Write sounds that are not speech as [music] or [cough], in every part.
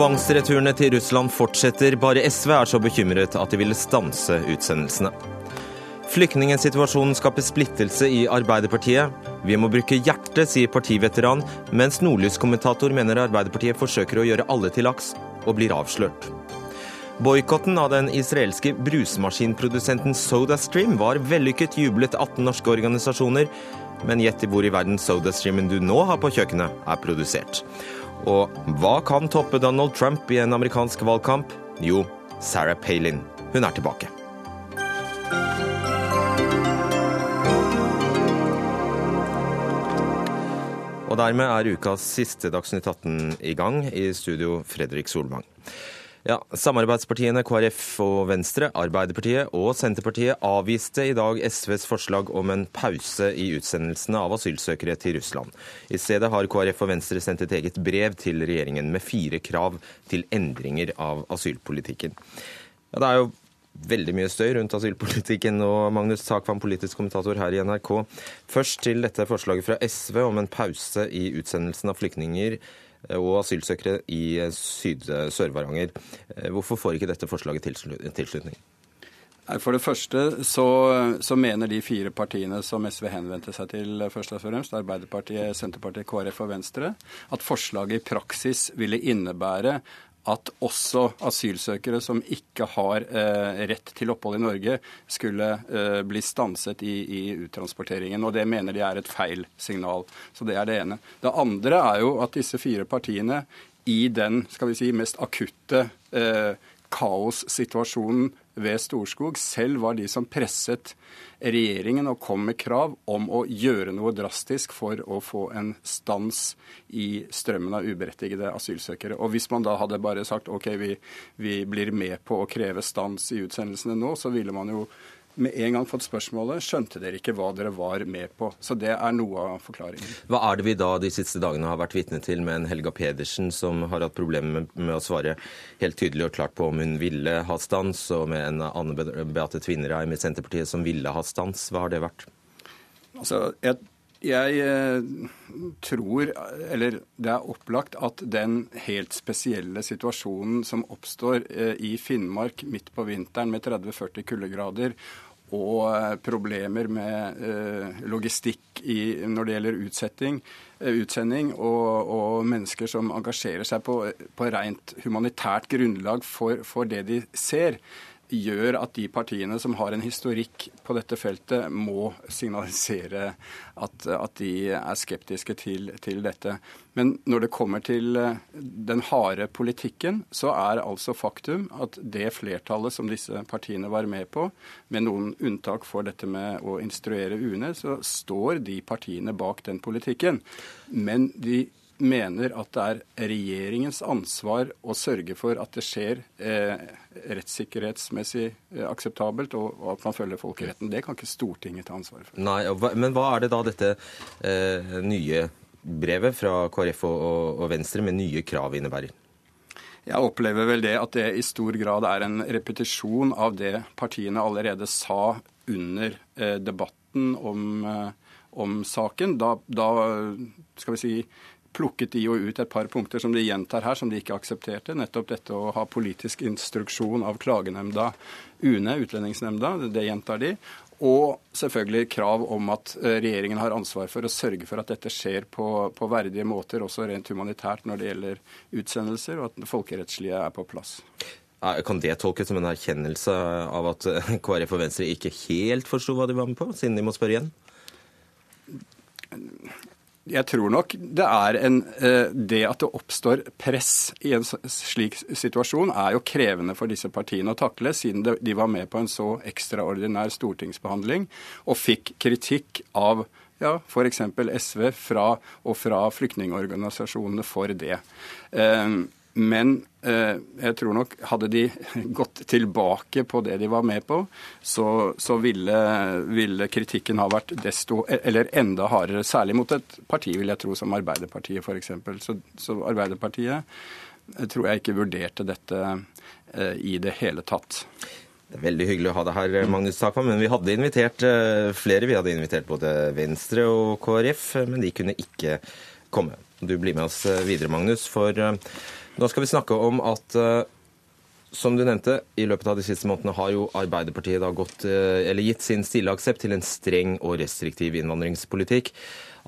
Tvangsreturene til Russland fortsetter. Bare SV er så bekymret at de ville stanse utsendelsene. Flyktningsituasjonen skaper splittelse i Arbeiderpartiet. Vi må bruke hjertet, sier partiveteran, mens Nordlys-kommentator mener Arbeiderpartiet forsøker å gjøre alle til laks, og blir avslørt. Boikotten av den israelske brusmaskinprodusenten SodaStream var vellykket, jublet 18 norske organisasjoner. Men gjett hvor i verden SodaStreamen du nå har på kjøkkenet, er produsert. Og hva kan toppe Donald Trump i en amerikansk valgkamp? Jo, Sarah Palin. Hun er tilbake. Og dermed er ukas siste Dagsnytt 18 i gang. I studio Fredrik Solvang. Ja, Samarbeidspartiene KrF og Venstre, Arbeiderpartiet og Senterpartiet avviste i dag SVs forslag om en pause i utsendelsene av asylsøkere til Russland. I stedet har KrF og Venstre sendt et eget brev til regjeringen med fire krav til endringer av asylpolitikken. Ja, det er jo veldig mye støy rundt asylpolitikken og Magnus Takvam, politisk kommentator her i NRK. Først til dette forslaget fra SV om en pause i utsendelsen av flyktninger og asylsøkere i Sør-Varanger. Hvorfor får ikke dette forslaget tilslutning? For det første så, så, mener de fire partiene som SV henvendte seg til, først og fremst, Arbeiderpartiet, Senterpartiet, KrF og Venstre, at forslaget i praksis ville innebære at også asylsøkere som ikke har eh, rett til opphold i Norge, skulle eh, bli stanset i, i, uttransporteringen. Og Det mener de er et feil signal. Så Det er det ene. Det andre er jo at disse fire partiene i den skal vi si, mest akutte eh, kaossituasjonen ved Storskog selv var de som presset regjeringen og kom med krav om å gjøre noe drastisk for å få en stans i strømmen av uberettigede asylsøkere. Og Hvis man da hadde bare sagt OK, vi, vi blir med på å kreve stans i utsendelsene nå, så ville man jo med en gang fått spørsmålet skjønte dere ikke hva dere var med på. Så det er noe av forklaringen. Hva er det vi da de siste dagene har vært vitne til med en Helga Pedersen som har hatt problemer med, å svare helt tydelig og klart på om hun ville ha stans, og med en Anne Beate Tvinnereim i Senterpartiet som ville ha stans. Hva har det vært? Altså, jeg jeg eh, tror, eller det er opplagt, at den helt spesielle situasjonen som oppstår eh, i Finnmark midt på vinteren med 30-40 kuldegrader, og eh, problemer med logistikk i, når det gjelder utsetting, utsending, og, og, mennesker som engasjerer seg på, på rent humanitært grunnlag for, for det de ser, gjør at de partiene som har en historikk på dette feltet, må signalisere at, at de er skeptiske til, til, dette. Men når det kommer til eh, den harde politikken, så er altså faktum at det flertallet som disse partiene var med på, med noen unntak for dette med å instruere UNE, så står de partiene bak den politikken. Men de mener at det er regjeringens ansvar å sørge for at det skjer eh, rettssikkerhetsmessig eh, akseptabelt, og, og, at man følger folkeretten. Det kan ikke Stortinget ta ansvar for. Nei, Men hva er det da dette eh, nye brevet fra KrF og, og, og Venstre med nye krav innebærer? Jeg opplever vel det at det i stor grad er en repetisjon av det partiene allerede sa under eh, debatten om, eh, om saken. Da, da, skal vi si, plukket de jo ut et par punkter som de gjentar her, som de ikke aksepterte. Nettopp dette å ha politisk instruksjon av klagenemnda UNE, Utlendingsnemnda, det gjentar de. Og selvfølgelig krav om at eh, regjeringen har ansvar for å sørge for at dette skjer på, på verdige måter, også rent humanitært når det gjelder utsendelser, og at det folkerettslige er på plass. Kan det tolkes som en erkjennelse av at eh, [laughs] KrF og Venstre ikke helt forsto hva de var med på, siden de må spørre igjen? Jeg tror nok det er en eh, Det at det oppstår press i en slik situasjon, er jo krevende for disse partiene å takle, siden de var med på en så ekstraordinær stortingsbehandling og fikk kritikk av ja, f.eks. SV fra, og fra flyktningorganisasjonene for det. Eh, men eh, jeg tror nok hadde de [laughs] gått tilbake på det de var med på, så, så ville, ville, kritikken ha vært desto, eller enda hardere. Særlig mot et parti, vil jeg tro, som Arbeiderpartiet f.eks. Så, så Arbeiderpartiet tror jeg ikke vurderte dette eh, i det hele tatt. Det er veldig hyggelig å ha deg her, Magnus Takvam. Men vi hadde invitert eh, flere. Vi hadde invitert både Venstre og KrF, men de kunne ikke komme. Du blir med oss videre, Magnus. for Nå skal vi snakke om at uh, som du nevnte, i løpet av de siste månedene har jo Arbeiderpartiet gått, uh, gitt sin stille aksept til en streng og restriktiv innvandringspolitikk.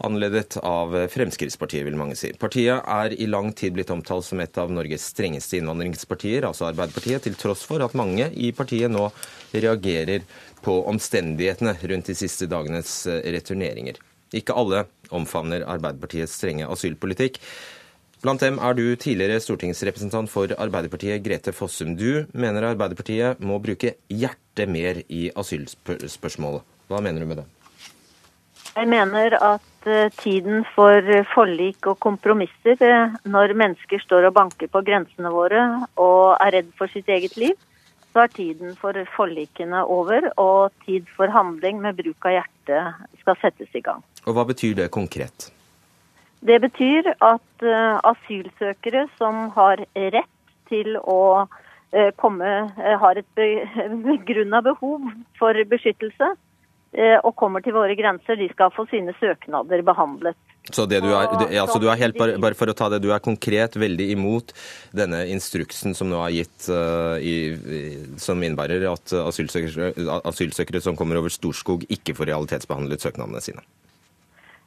Anledet av Fremskrittspartiet, vil mange si. Partiet er i lang tid blitt omtalt som et av Norges strengeste innvandringspartier, altså Arbeiderpartiet, til tross for at mange i partiet nå reagerer på omstendighetene rundt de siste dagenes uh, returneringer. Ikke alle omfavner Arbeiderpartiets strenge asylpolitikk. Blant dem er du tidligere stortingsrepresentant for Arbeiderpartiet, Grete Fossum. Du mener Arbeiderpartiet må bruke hjertet mer i asylspørsmålet. Hva mener du med det? Jeg mener at eh, tiden for forlik og kompromisser, eh, når mennesker står og banker på grensene våre og er redd for sitt eget liv, så er tiden for forlikene over, og tid for handling med bruk av hjertet skal settes i gang. Og Hva betyr det konkret? Det betyr at uh, asylsøkere som har rett til å uh, komme, uh, har et [laughs] begrunna behov for beskyttelse og kommer til våre grenser, de skal få sine søknader behandlet. Så det du er, altså du er helt, bare, for å ta det, du er konkret veldig imot denne instruksen som nå er gitt i, som innebærer at asylsøkere, asylsøkere som kommer over Storskog, ikke får realitetsbehandlet søknadene sine?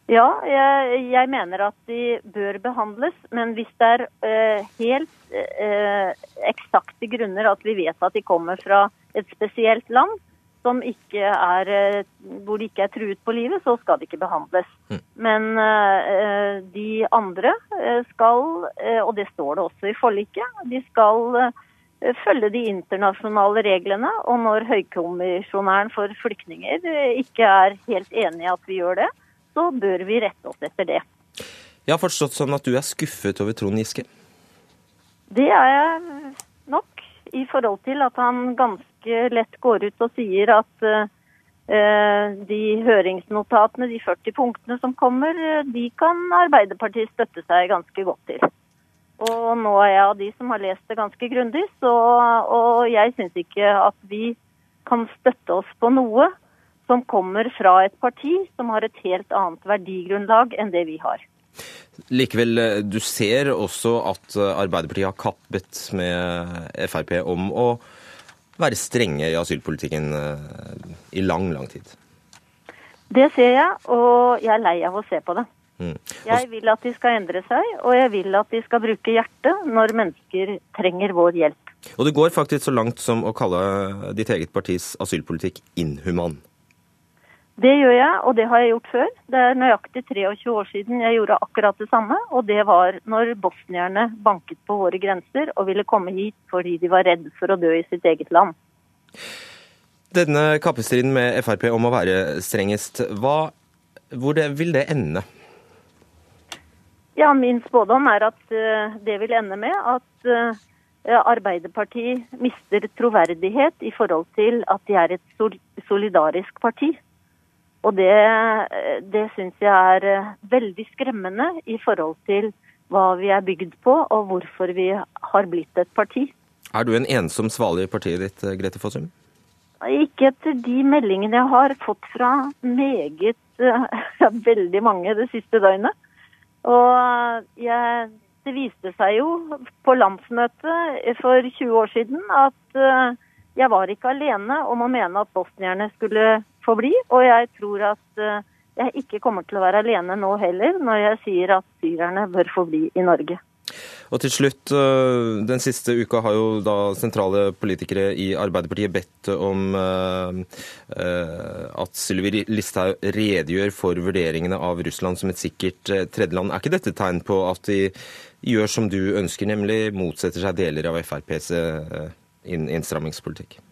Ja, jeg, jeg, mener at de bør behandles. Men hvis det er uh, helt uh, eksakte grunner at vi vet at de kommer fra et spesielt land som ikke er, uh, hvor de ikke er truet på livet, så skal de ikke behandles. Mm. Men de andre skal, og det står det også i forliket, de skal følge de internasjonale reglene. Og når høykommisjonæren for flyktninger ikke er helt enig i at vi gjør det, så bør vi rette oss etter det. Jeg har forstått sånn at du er skuffet over Trond Giske? Det er jeg nok, i forhold til at han ganske lett går ut og sier at uh, de høringsnotatene, de 40 punktene som kommer, de kan Arbeiderpartiet støtte seg ganske godt til. Og nå er jeg av de som har lest det ganske grundig, og jeg syns ikke at vi kan støtte oss på noe som kommer fra et parti som har et helt annet verdigrunnlag enn det vi har. Likevel, eh, du ser også at eh, Arbeiderpartiet har kappet med Frp om å være strenge i asylpolitikken eh, i lang, lang tid. Det ser jeg, og jeg er lei av å se på det. Mm. Jeg vil at de skal endre seg, og jeg vil at de skal bruke hjertet når mennesker trenger vår hjelp. Og det går faktisk så langt som å kalle ditt eget partis asylpolitikk inhuman. Det gjør jeg, og det har jeg gjort før. Det er nøyaktig 23 år siden jeg gjorde akkurat det samme. Og det var når bosnierne banket på våre grenser og ville komme hit fordi de var redd for å dø i sitt eget land. Denne kappestriden med Frp om å være strengest, hva, hvor det, vil det ende? Ja, Min spådom er at uh, det vil ende med at uh, Arbeiderpartiet mister troverdighet i forhold til at de er et solidarisk parti. Og det, det syns jeg er eh, veldig skremmende i forhold til hva vi er bygd på, og hvorfor vi har blitt et parti. Er du en ensom svale i partiet ditt, eh, Grete Fossum? Ikke etter de meldingene jeg har fått fra meget ja, [laughs] veldig mange det siste døgnet. Og jeg, det viste seg jo på landsmøtet for 20 år siden at eh, jeg var ikke alene om å mene at bosnierne skulle forbli. Og jeg tror at eh, jeg ikke kommer til å være alene nå heller, når jeg sier at syrerne bør forbli i Norge. Og til slutt, eh, Den siste uka har jo da sentrale politikere i Arbeiderpartiet bedt om uh, at Sylvi Listhaug redegjør for vurderingene av Russland som et sikkert tredjeland. Er ikke dette tegn på at de gjør som du ønsker, nemlig motsetter seg deler av FrPs innstrammingspolitikk?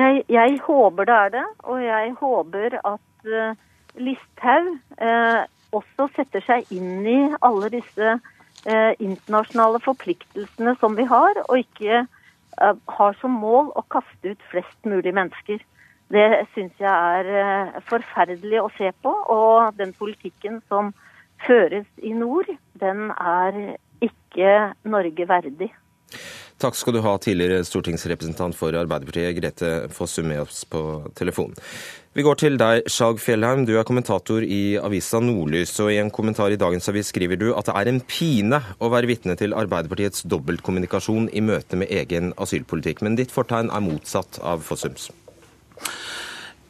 Jeg, jeg, håper det er det, og jeg håper at uh, Listhaug uh, også setter seg inn i alle disse uh, internasjonale forpliktelsene som vi har, og ikke har som mål å kaste ut flest mulig mennesker. Det syns jeg er forferdelig å se på, og den politikken som føres i nord, den er ikke Norge verdig. Takk skal du ha, tidligere stortingsrepresentant for Arbeiderpartiet, Grete Fossum, med oss på telefon. Vi går til deg, Skjalg Fjellheim. Du er kommentator i avisa Nordlys. og I en kommentar i dagens avis skriver du at det er en pine å være vitne til Arbeiderpartiets dobbeltkommunikasjon i møte med egen asylpolitikk. Men ditt fortegn er motsatt av Fossums.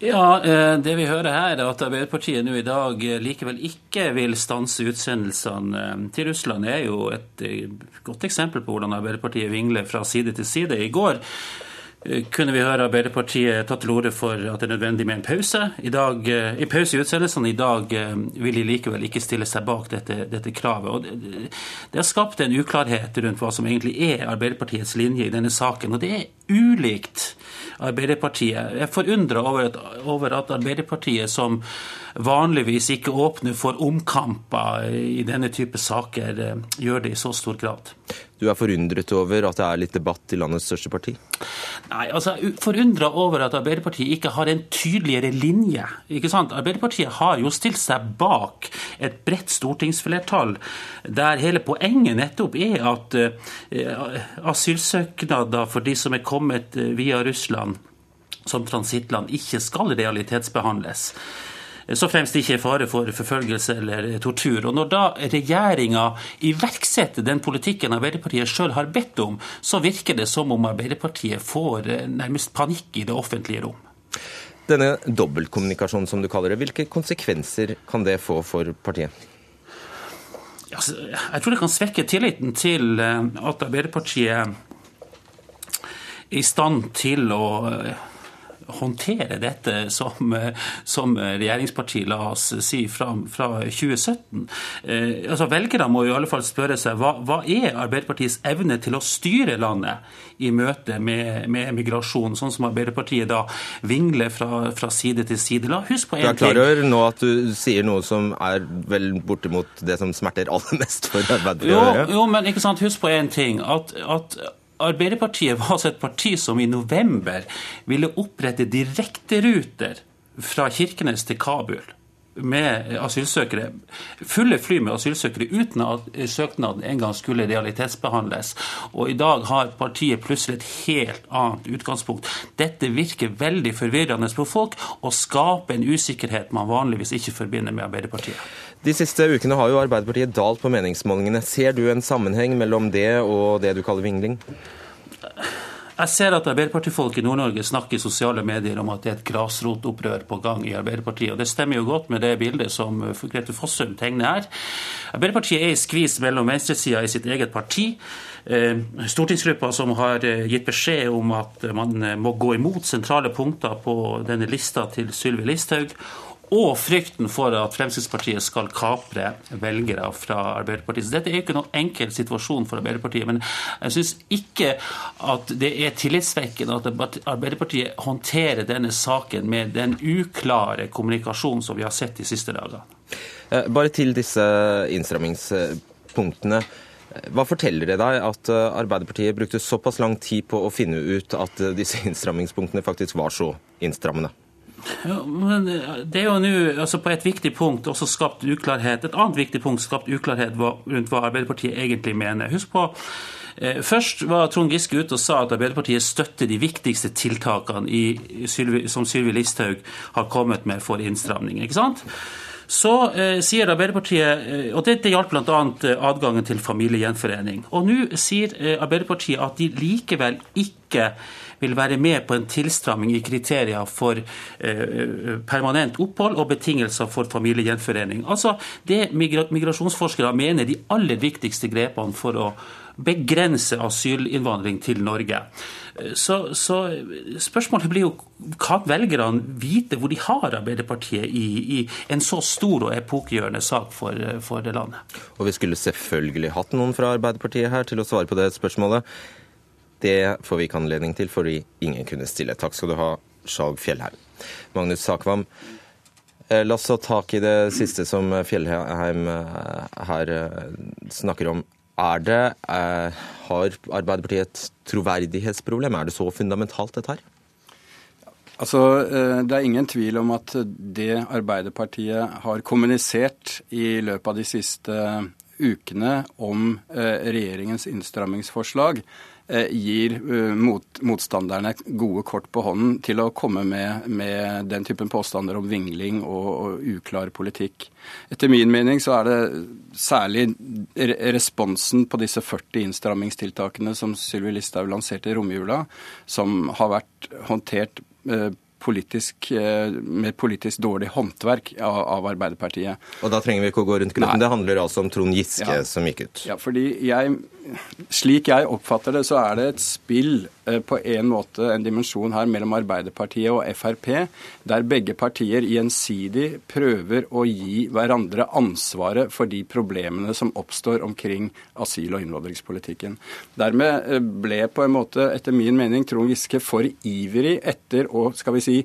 Ja, eh, Det vi hører her, er at Arbeiderpartiet nå i dag eh, likevel ikke vil stanse utsendelsene eh, til Russland. Er jo et godt eksempel på hvordan Arbeiderpartiet vingler fra side til side. I går kunne vi høre Arbeiderpartiet tatt til orde for at det er nødvendig med en pause. I, dag, i pause i utsendelsene i dag vil de likevel ikke stille seg bak dette, dette kravet. Og det, det har skapt en uklarhet rundt hva som egentlig er Arbeiderpartiets linje i denne saken. Og det er ulikt Arbeiderpartiet. Jeg er forundra over, over, at Arbeiderpartiet, som vanligvis ikke åpner for omkamper i denne type saker, eh, gjør det i så stor grad. Du er forundret over at det er litt debatt i landets største parti? Nei, altså forundra over at Arbeiderpartiet ikke har en tydeligere linje. Ikke sant? Arbeiderpartiet har jo stilt seg bak et bredt stortingsflertall der hele poenget nettopp er at uh, asylsøknader for de som er kommet uh, via Russland som transittland, ikke skal realitetsbehandles så fremst ikke er fare for forfølgelse eller tortur. Og Når da regjeringa iverksetter den politikken Arbeiderpartiet sjøl har bedt om, så virker det som om Arbeiderpartiet får eh, nærmest panikk i det offentlige rom. Denne dobbeltkommunikasjonen, som du kaller det, hvilke konsekvenser kan det få for partiet? Jeg tror det kan svekke tilliten til eh, at Arbeiderpartiet er i stand til å eh, håndtere dette som, som regjeringsparti, la oss si, fra, fra 2017. Eh, altså Velgerne må i alle fall spørre seg hva, hva er Arbeiderpartiets evne til å styre landet i møte med, med migrasjon, sånn som Arbeiderpartiet da vingler fra, fra side til side. La husk på en ting. Du er klar over nå at du sier noe som er vel bortimot det som smerter aller mest for Arbeiderpartiet? Jo, jo men ikke sant, husk på en ting. at, at Arbeiderpartiet [laughs] var altså et parti som i november ville opprette direkteruter fra Kirkenes til Kabul med asylsøkere, fulle fly med asylsøkere uten at søknaden engang skulle realitetsbehandles. Og i dag har partiet plutselig et helt annet utgangspunkt. Dette virker veldig forvirrende på folk og skaper en usikkerhet man vanligvis ikke forbinder med Arbeiderpartiet. De siste ukene har jo Arbeiderpartiet dalt på meningsmålingene. Ser du en sammenheng mellom det og det du kaller vingling? Jeg ser at Arbeiderpartifolk i Nord-Norge snakker i sosiale medier om at det er et grasrotopprør på gang i Arbeiderpartiet. og Det stemmer jo godt med det bildet som Grete Fossum tegner her. Arbeiderpartiet er i skvis mellom venstresida i sitt eget parti. Eh, stortingsgruppa som har eh, gitt beskjed om at man må gå imot sentrale punkter på denne lista til Sylvi Listhaug og frykten for at Fremskrittspartiet skal kapre velgere fra Arbeiderpartiet. Så Dette er ikke noen enkel situasjon for Arbeiderpartiet. Men jeg syns ikke at det er tillitsvekkende at Arbeiderpartiet håndterer denne saken med den uklare kommunikasjonen som vi har sett de siste dagene. Eh, bare til disse innstrammingspunktene. Hva forteller det deg at eh, Arbeiderpartiet brukte såpass lang tid på å finne ut at eh, disse [laughs] innstrammingspunktene faktisk var så innstrammende? Men det er jo nå altså på et viktig punkt også skapt uklarhet. Et annet viktig punkt skapt uklarhet rundt hva Arbeiderpartiet egentlig mener. Husk på eh, Først var Trond Giske ute og sa at Arbeiderpartiet støtter de viktigste tiltakene i, som Sylvi Listhaug har kommet med for innstramning. ikke sant? Så eh, sier Arbeiderpartiet, eh, og dette gjaldt bl.a. Eh, adgangen til familiegjenforening. Og nå sier eh, Arbeiderpartiet at de likevel ikke vil være med på en tilstramming i kriterier for eh, permanent opphold og betingelser for familiegjenforening. Altså det migrasjonsforskere mener de aller viktigste grepene for å begrense asylinnvandring til Norge. Så, så, spørsmålet blir jo kan velgerne vite hvor de har Arbeiderpartiet i, i en så stor og epokegjørende sak for, for landet? Og vi skulle selvfølgelig hatt noen fra Arbeiderpartiet her til å svare på det spørsmålet. Det får vi ikke anledning til fordi ingen kunne stille. Takk skal du ha, Skjalg Fjellheim. Magnus Sakvam, eh, la oss ta tak i det siste som Fjellheim eh, her eh, snakker om. Er det, Har Arbeiderpartiet et troverdighetsproblem? Er det så fundamentalt, dette her? Altså, Det er ingen tvil om at det Arbeiderpartiet har kommunisert i løpet av de siste ukene om regjeringens innstrammingsforslag, gir uh, mot, motstanderne gode kort på hånden til å komme med, med den typen påstander om vingling og, og, uklar politikk. Etter min mening så er det særlig responsen på disse 40 innstrammingstiltakene som Sylvi Listhaug lanserte i romjula, som har vært håndtert uh, politisk, eh, med politisk dårlig håndverk av, av, Arbeiderpartiet. Og da trenger vi ikke å gå rundt grøten. Det handler altså om Trond Giske ja. som gikk ut. Ja, fordi jeg, Slik jeg oppfatter det, så er det et spill på en måte, en dimensjon her mellom Arbeiderpartiet og Frp, der begge partier gjensidig prøver å gi hverandre ansvaret for de problemene som oppstår omkring asyl- og innvandringspolitikken. Dermed eh, ble på en måte, etter min mening, Trond Giske for ivrig etter å skal vi si,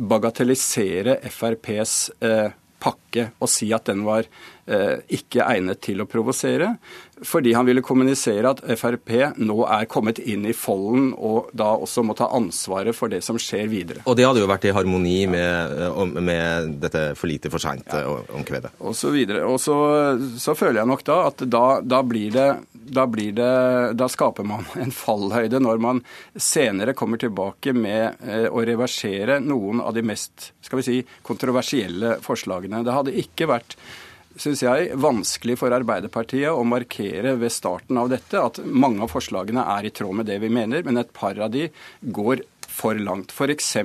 bagatellisere FrPs eh, pakke og si at den var eh, ikke egnet til å provosere, fordi han ville kommunisere at Frp nå er kommet inn i folden og da også må ta ansvaret for det som skjer videre. Og det hadde jo vært i harmoni med, eh, med dette for lite for seint-omkvedet. Ja. Og så videre. Og så, så, føler jeg nok da at da, da blir det da, blir det, da skaper man [laughs] en fallhøyde når man senere kommer tilbake med eh, å reversere noen av de mest skal vi si, kontroversielle forslagene. Det hadde ikke vært synes jeg, vanskelig for Arbeiderpartiet å markere ved starten av dette at mange av forslagene er i tråd med det vi mener, men et par av de går for langt. F.eks.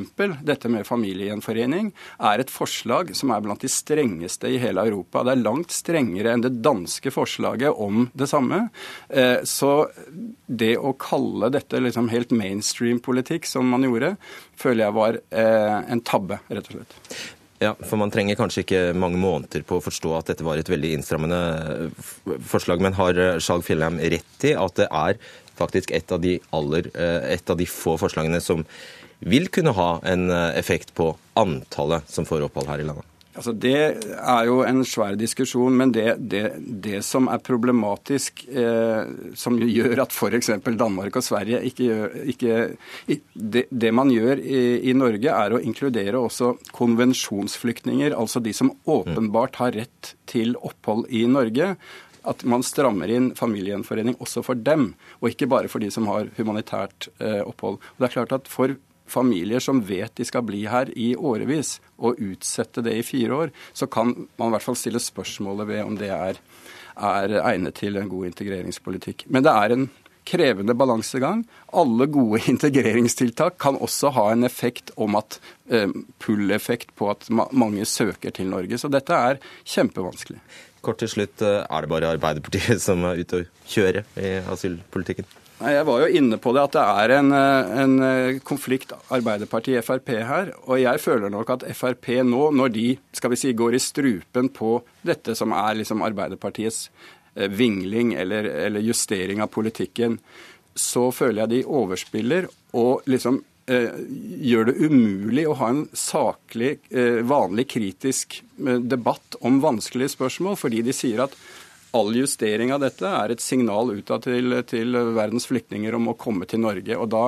dette med familiegjenforening er et forslag som er blant de strengeste i hele Europa. Det er langt strengere enn det danske forslaget om det samme. Eh, så det å kalle dette liksom helt mainstream-politikk, som man gjorde, føler jeg var eh, en tabbe, rett og slett. Ja, for Man trenger kanskje ikke mange måneder på å forstå at dette var et veldig innstrammende forslag. Men har Skjalg Fjellheim rett i at det er faktisk et av, de aller, eh, et av de få forslagene som vil kunne ha en eh, effekt på antallet som får opphold her i landet? Altså Det er jo en svær diskusjon, men det, det, det som er problematisk, eh, som gjør at f.eks. Danmark og Sverige ikke gjør ikke, det, det, man gjør i, i, Norge, er å inkludere også konvensjonsflyktninger, altså de som åpenbart har rett til opphold i Norge at man strammer inn familiegjenforening også for dem, og ikke bare for de som har humanitært eh, opphold. Og det er klart at For familier som vet de skal bli her i årevis, og utsette det i fire år, så kan man i hvert fall stille spørsmålet ved om det er, er egnet til en god integreringspolitikk. Men det er en krevende balansegang. Alle gode [laughs] integreringstiltak kan også ha en effekt om at eh, pull-effekt på at mange søker til Norge. Så dette er kjempevanskelig. Kort til slutt, eh, er det bare Arbeiderpartiet [laughs] som er ute og kjører i asylpolitikken? Nei, Jeg var jo inne på det at det er en, eh, en eh, konflikt Arbeiderpartiet-Frp her. Og jeg føler nok at Frp nå, når de skal vi si, går i strupen på dette som er liksom Arbeiderpartiets vingling eller, eller justering av politikken, så føler jeg de overspiller og liksom Eh, gjør det umulig å ha en saklig, eh, vanlig kritisk eh, debatt om vanskelige spørsmål, fordi de sier at all justering av dette er et signal utad til, til verdens flyktninger om å komme til Norge. Og da,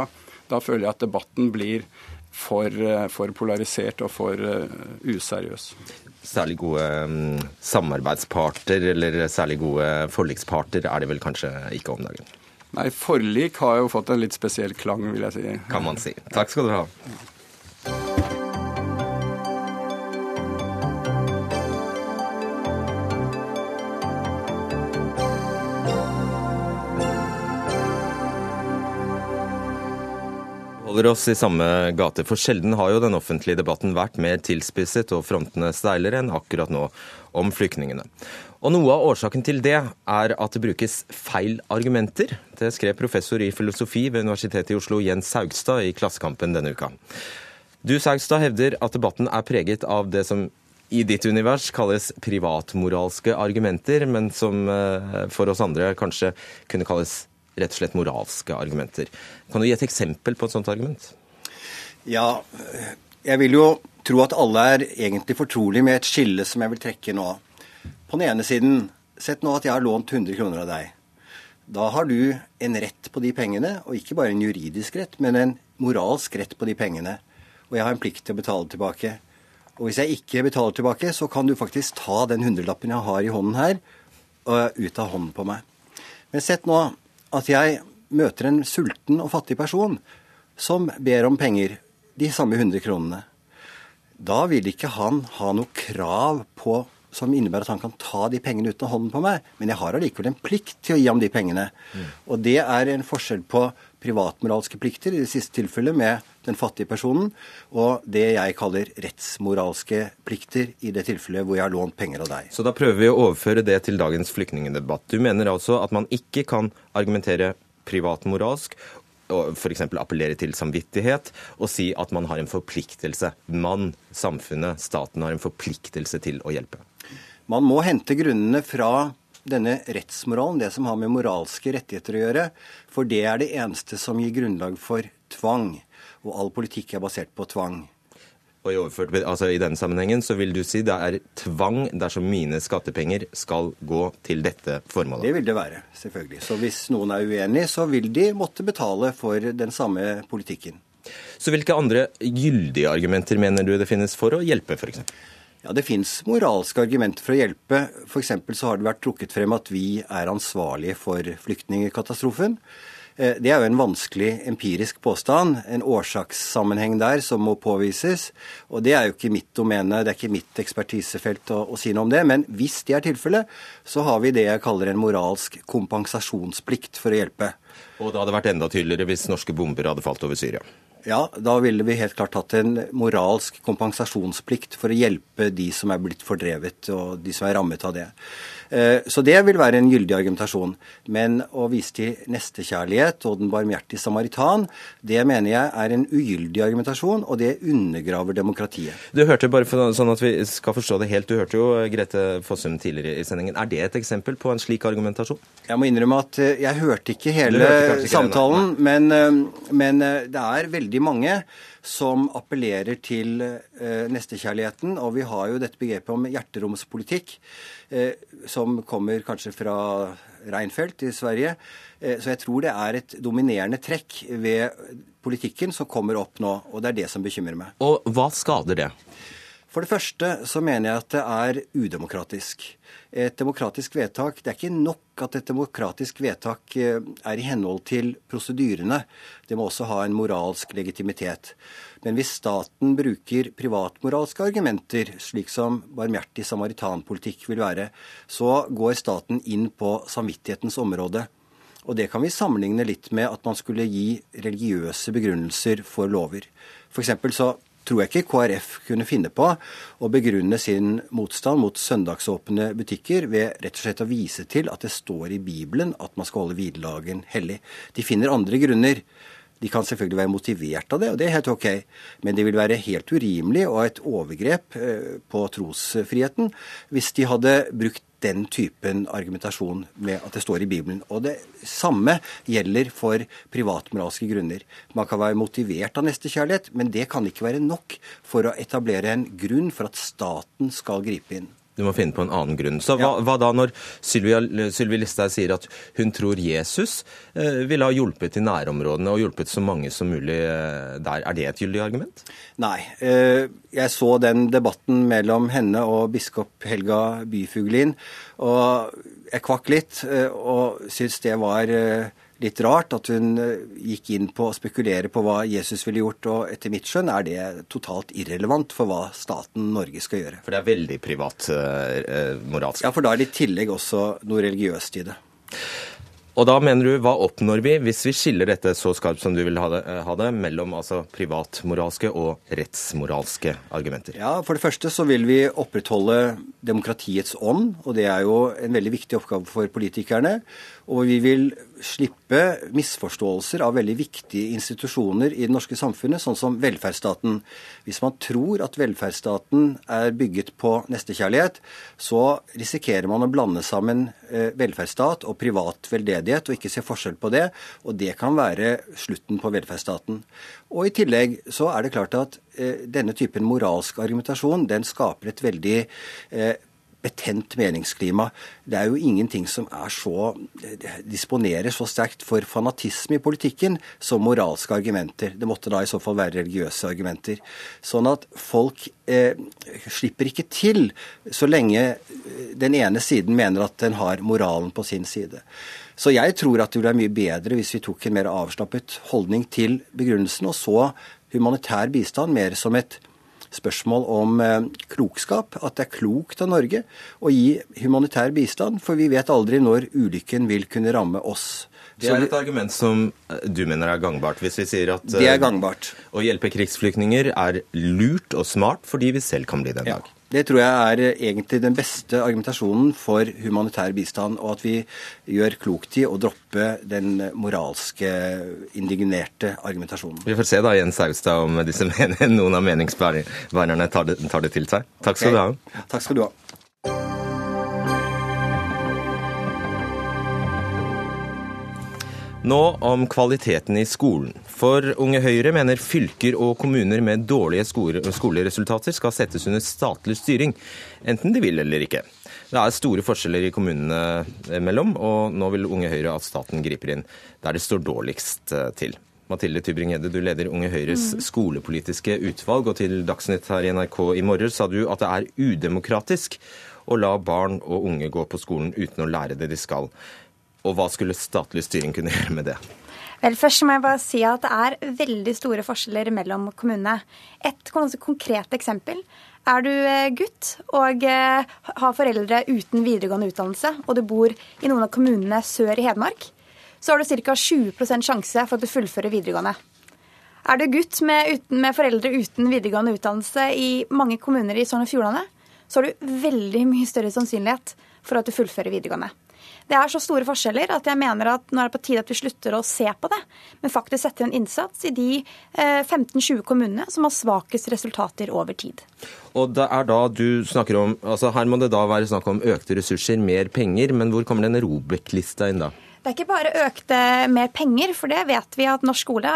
da føler jeg at debatten blir for, for polarisert og for useriøs. Særlig gode um, samarbeidsparter eller særlig gode forliksparter er det vel kanskje ikke om dagen? Nei, forlik har jo fått en litt spesiell klang, vil jeg si. Kan man si. Takk skal du ha. Holder oss i samme gate, for sjelden har jo den offentlige debatten vært mer tilspisset og frontene steilere enn akkurat nå om flyktningene. Og Noe av årsaken til det er at det brukes feil argumenter. Det skrev professor i filosofi ved Universitetet i Oslo Jens Saugstad i Klassekampen denne uka. Du Saugstad hevder at debatten er preget av det som i ditt univers kalles privatmoralske argumenter, men som eh, for oss andre kanskje kunne kalles rett og slett moralske argumenter. Kan du gi et eksempel på et sånt argument? Ja, jeg vil jo tro at alle er egentlig fortrolig med et skille som jeg vil trekke nå. På den ene siden, sett nå at jeg har lånt 100 kroner av deg. Da har du en rett på de pengene, og ikke bare en juridisk rett, men en moralsk rett på de pengene. Og jeg har en plikt til å betale tilbake. Og hvis jeg ikke betaler tilbake, så kan du faktisk ta den hundrelappen jeg har i hånden her, ut av hånden på meg. Men sett nå at jeg møter en sulten og fattig person som ber om penger, de samme 100 kronene, da vil ikke han ha noe krav på som innebærer at han kan ta de pengene uten hånden på meg, men jeg har allikevel en plikt til å gi ham de pengene. Mm. Og det er en forskjell på privatmoralske plikter, i det siste tilfellet med den fattige personen, og det jeg kaller rettsmoralske plikter, i det tilfellet hvor jeg har lånt penger av deg. Så da prøver vi å overføre det til dagens flyktningdebatt. Du mener altså at man ikke kan argumentere privatmoralsk f.eks. appellere til samvittighet og si at man har en forpliktelse. Man, samfunnet, staten har en forpliktelse til å hjelpe. Man må hente grunnene fra denne rettsmoralen, det som har med moralske rettigheter å gjøre. For det er det eneste som gir grunnlag for tvang. Og all politikk er basert på tvang. Og i, overført, altså I denne sammenhengen så vil du si det er tvang dersom mine skattepenger skal gå til dette formålet? Det vil det være, selvfølgelig. Så hvis noen er uenig, så vil de måtte betale for den samme politikken. Så hvilke andre gyldige argumenter mener du det finnes for å hjelpe, f.eks.? Ja, Det fins moralske argumenter for å hjelpe. F.eks. så har det vært trukket frem at vi er ansvarlige for flyktningkatastrofen. Eh, det er jo en vanskelig empirisk påstand, en årsakssammenheng der som må påvises. Og det er jo ikke mitt domene, det er ikke mitt ekspertisefelt å, å si noe om det. Men hvis det er tilfellet, så har vi det jeg kaller en moralsk kompensasjonsplikt for å hjelpe. Og det hadde vært enda tydeligere hvis norske bomber hadde falt over Syria? Ja, da ville vi helt klart hatt en moralsk kompensasjonsplikt for å hjelpe de som er blitt fordrevet, og de som er rammet av det. Eh, så det vil være en gyldig argumentasjon. Men å vise til nestekjærlighet og den barmhjertige samaritan, det mener jeg er en ugyldig argumentasjon, og det undergraver demokratiet. Du hørte bare for, sånn at vi skal forstå det helt, du hørte jo Grete Fossum tidligere i sendingen. Er det et eksempel på en slik argumentasjon? Jeg må innrømme at eh, jeg hørte ikke hele hørte ikke samtalen, men, eh, men det er veldig mange som appellerer til eh, nestekjærligheten. Og vi har jo dette begrepet om hjerteromspolitikk, eh, som kommer kanskje fra Reinfeldt i Sverige. Eh, så jeg tror det er et dominerende trekk ved politikken som kommer opp nå, og det er det som bekymrer meg. Og hva skader det? For det første så mener jeg at det er udemokratisk. Et demokratisk vedtak Det er ikke nok at et demokratisk vedtak eh, er i henhold til prosedyrene. Det må også ha en moralsk legitimitet. Men hvis staten bruker privatmoralske argumenter, slik som barmhjertig samaritanpolitikk vil være, så går staten inn på samvittighetens område. Og det kan vi sammenligne litt med at man skulle gi religiøse begrunnelser for lover. For så tror jeg ikke KrF kunne finne på å begrunne sin motstand mot søndagsåpne butikker ved rett og slett å vise til at det står i Bibelen at man skal holde hviledagen hellig. De finner andre grunner. De kan selvfølgelig være motivert av det, og det er helt ok, men det vil være helt urimelig og et overgrep eh, på trosfriheten hvis de hadde brukt den typen argumentasjon med at det står i Bibelen. Og det samme gjelder for privatmoralske grunner. Man kan være motivert av nestekjærlighet, men det kan ikke være nok for å etablere en grunn for at staten skal gripe inn. Du må finne på en annen grunn. Så hva, hva da når Sylvi Listhaug sier at hun tror Jesus eh, ville ha hjulpet i nærområdene og hjulpet så mange som mulig eh, der? Er det et gyldig argument? Nei. Eh, jeg så den debatten mellom henne og biskop Helga Byfuglin, og jeg kvakk litt eh, og syns det var eh, litt rart at hun eh, gikk inn på å spekulere på hva Jesus ville gjort, og etter mitt skjønn er det totalt irrelevant for hva staten Norge skal gjøre. For det er veldig privat uh, moralsk? Ja, for da er det i tillegg også noe religiøst i det. Og da mener du, hva oppnår vi hvis vi skiller dette så skarpt som du vil ha det, ha det mellom altså privatmoralske og rettsmoralske argumenter? Ja, For det første så vil vi opprettholde demokratiets ånd, og det er jo en veldig viktig oppgave for politikerne. Og vi vil slippe misforståelser av veldig viktige institusjoner i det norske samfunnet, sånn som velferdsstaten. Hvis man tror at velferdsstaten er bygget på nestekjærlighet, så risikerer man å blande sammen eh, velferdsstat og privat veldedighet og ikke se forskjell på det. Og det kan være slutten på velferdsstaten. Og i tillegg så er det klart at eh, denne typen moralsk argumentasjon den skaper et veldig eh, betent meningsklima. Det er jo ingenting som er så disponerer så sterkt for fanatisme i politikken som moralske argumenter. Det måtte da i så fall være religiøse argumenter. Sånn at folk eh, slipper ikke til så lenge den ene siden mener at den har moralen på sin side. Så jeg tror at det ville være mye bedre hvis vi tok en mer avslappet holdning til begrunnelsen, og så humanitær bistand mer som et spørsmål om eh, klokskap. At det er klokt av Norge å gi humanitær bistand, for vi vet aldri når ulykken vil kunne ramme oss. Det er et argument som eh, du mener er gangbart, hvis vi sier at Det er gangbart. å hjelpe krigsflyktninger er lurt og smart fordi vi selv kan bli det en dag. Det tror jeg er eh, egentlig den beste argumentasjonen for humanitær bistand, og at vi gjør klokt i å droppe den moralske, indignerte argumentasjonen. Vi får se da, Jens Austad, om disse [laughs] noen av meningsbærerne tar det, tar det til seg. Takk skal du ha. Takk skal du ha. Nå om kvaliteten i skolen. For Unge Høyre mener fylker og kommuner med dårlige skoleresultater skal settes under statlig styring, enten de vil eller ikke. Det er store forskjeller i kommunene mellom, og nå vil Unge Høyre at staten griper inn der det står dårligst eh, til. Mathilde Tybring-Gjedde, du leder Unge Høyres mm. skolepolitiske utvalg, og til Dagsnytt her i NRK i morges sa du at det er udemokratisk å la barn og unge gå på skolen uten å lære det de skal. Og hva skulle statlig styring kunne gjøre med det? Vel, Først må jeg bare si at det er veldig store forskjeller mellom kommunene. Et konkret eksempel. Er du eh, gutt og eh, har foreldre uten videregående utdannelse, og du bor i noen av kommunene sør i Hedmark, så har du ca. 20 sjanse for at du fullfører videregående. Er du gutt med, uten, med foreldre uten videregående utdannelse i mange kommuner i Sogn og Fjordane, så har du veldig mye større sannsynlighet for at du fullfører videregående. Det er så store forskjeller at jeg mener at nå er det på tide at vi slutter å se på det, men faktisk setter en innsats i de 15-20 eh, kommunene som har svakest resultater over tid. Og det er da du snakker om, altså Her må det da være snakk om økte ressurser, mer penger, men hvor kommer den Robek-lista inn da? Det er ikke bare økte mer penger, for det vet vi at norsk skole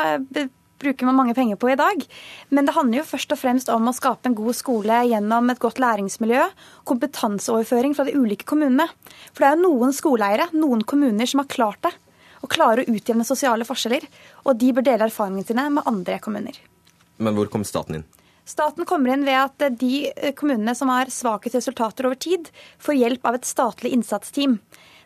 bruker man mange penger på i dag. Men det handler jo først og fremst om å skape en god skole gjennom et godt læringsmiljø, kompetanseoverføring fra de ulike kommunene. For det er jo noen skoleeiere, noen kommuner, som har klart det. Og klarer å utjevne sosiale forskjeller. Og de bør dele erfaringene sine med andre kommuner. Men hvor kom staten inn? Staten kommer inn ved at de kommunene som har svakest resultater over tid, får hjelp av et statlig innsatsteam.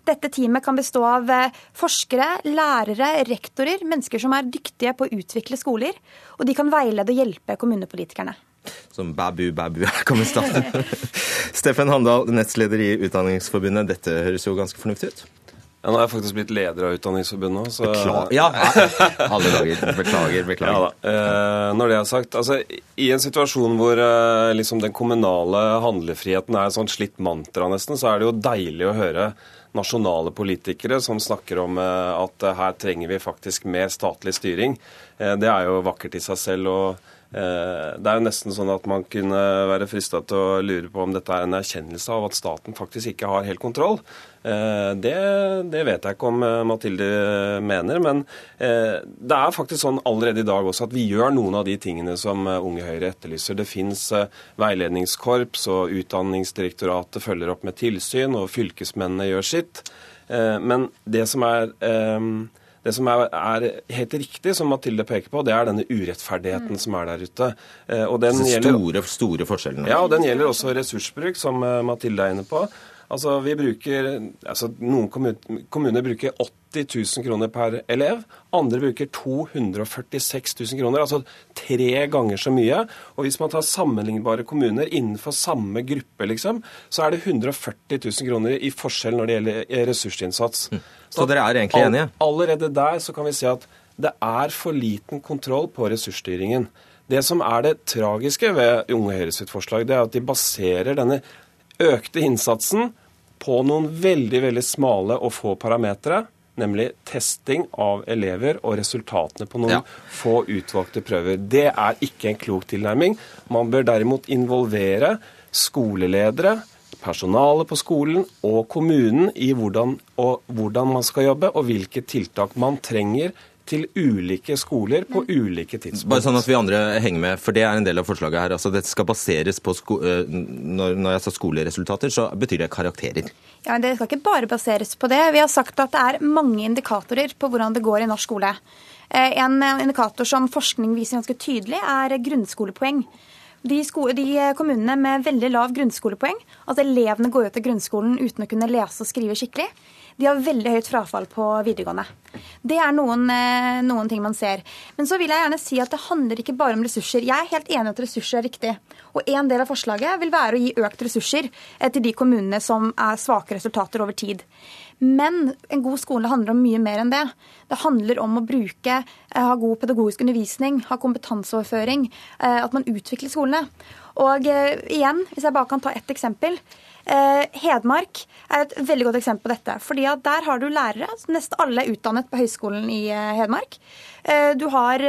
Dette teamet kan bestå av eh, forskere, lærere, rektorer, mennesker som er dyktige på å utvikle skoler. Og de kan veilede og hjelpe kommunepolitikerne. Som babu, babu, [laughs] her kommer staten. [laughs] Steffen Handal, nestleder i Utdanningsforbundet. Dette høres jo ganske fornuftig ut? Ja, Nå er jeg faktisk blitt leder av Utdanningsforbundet. Så... Beklager. Ja, [laughs] alle dager. Beklager, beklager. Ja, eh, når det er sagt, altså, I en situasjon hvor eh, liksom, den kommunale handlefriheten er et sånt slitt mantra, nesten, så er det jo deilig å høre nasjonale politikere som snakker om eh, at eh, her trenger vi faktisk mer statlig styring. Eh, det er jo vakkert i seg selv. og det er jo nesten sånn at man kunne være frista til å lure på om dette er en erkjennelse av at staten faktisk ikke har helt kontroll. Eh, det, det, vet jeg ikke om eh, Mathilde mener, men eh, det er faktisk sånn allerede i dag også at vi gjør noen av de tingene som Unge Høyre etterlyser. Det fins veiledningskorps, og Utdanningsdirektoratet følger opp med tilsyn, og fylkesmennene gjør sitt. Men det som er det som er, er, helt riktig, som Mathilde peker på, det er denne urettferdigheten mm. som er der ute. Og den store, gjelder, store forskjellene. Ja, og den gjelder også ressursbruk, som Mathilde er inne på. Altså, vi bruker, altså Noen kommuner, bruker 80 000 kroner per elev. Andre bruker 246 000 kroner, altså tre ganger så mye. Og hvis man tar sammenlignbare kommuner innenfor samme gruppe, liksom, så er det 140 000 kroner i forskjell når det gjelder eh, ressursinnsats. Så, så dere er egentlig enige? Allerede der så kan vi si at det er for liten kontroll på ressursstyringen. Det som er det tragiske ved Unge Høyres forslag, det er at de baserer denne økte innsatsen på noen veldig veldig smale og få parametere. Nemlig testing av elever og resultatene på noen ja. få utvalgte prøver. Det er ikke en klok tilnærming. Man bør derimot involvere skoleledere, personalet på skolen og kommunen i hvordan, hvordan man skal jobbe, og hvilke tiltak man trenger til ulike skoler på ulike tidspunkt. Bare sånn at vi andre henger med, for det er en del av forslaget her. Altså, det skal baseres på eh, når, når, jeg sa skoleresultater, så betyr det karakterer. Ja, Det skal ikke bare baseres på det. Vi har sagt at det er mange indikatorer på hvordan det går i norsk skole. Eh, en indikator som forskning viser ganske tydelig, er grunnskolepoeng. De, de, kommunene med veldig lav grunnskolepoeng, at elevene går ut av grunnskolen uten å kunne lese og skrive skikkelig, de har veldig høyt frafall på videregående. Det er noen, eh, noen, ting man ser. Men så vil jeg gjerne si at det handler ikke bare om ressurser. Jeg er helt enig at ressurser er riktig. Og en del av forslaget vil være å gi økt ressurser eh, til de kommunene som er svake resultater over tid. Men en god skole handler om mye mer enn det. Det handler om å bruke, eh, ha god pedagogisk undervisning, ha kompetanseoverføring, at man utvikler skolene. Og igjen, hvis jeg bare kan ta ett eksempel. Eh, Hedmark er et veldig godt eksempel på dette. fordi at Der har du lærere. Nesten alle er utdannet på Høgskolen i eh, Hedmark. Eh, du har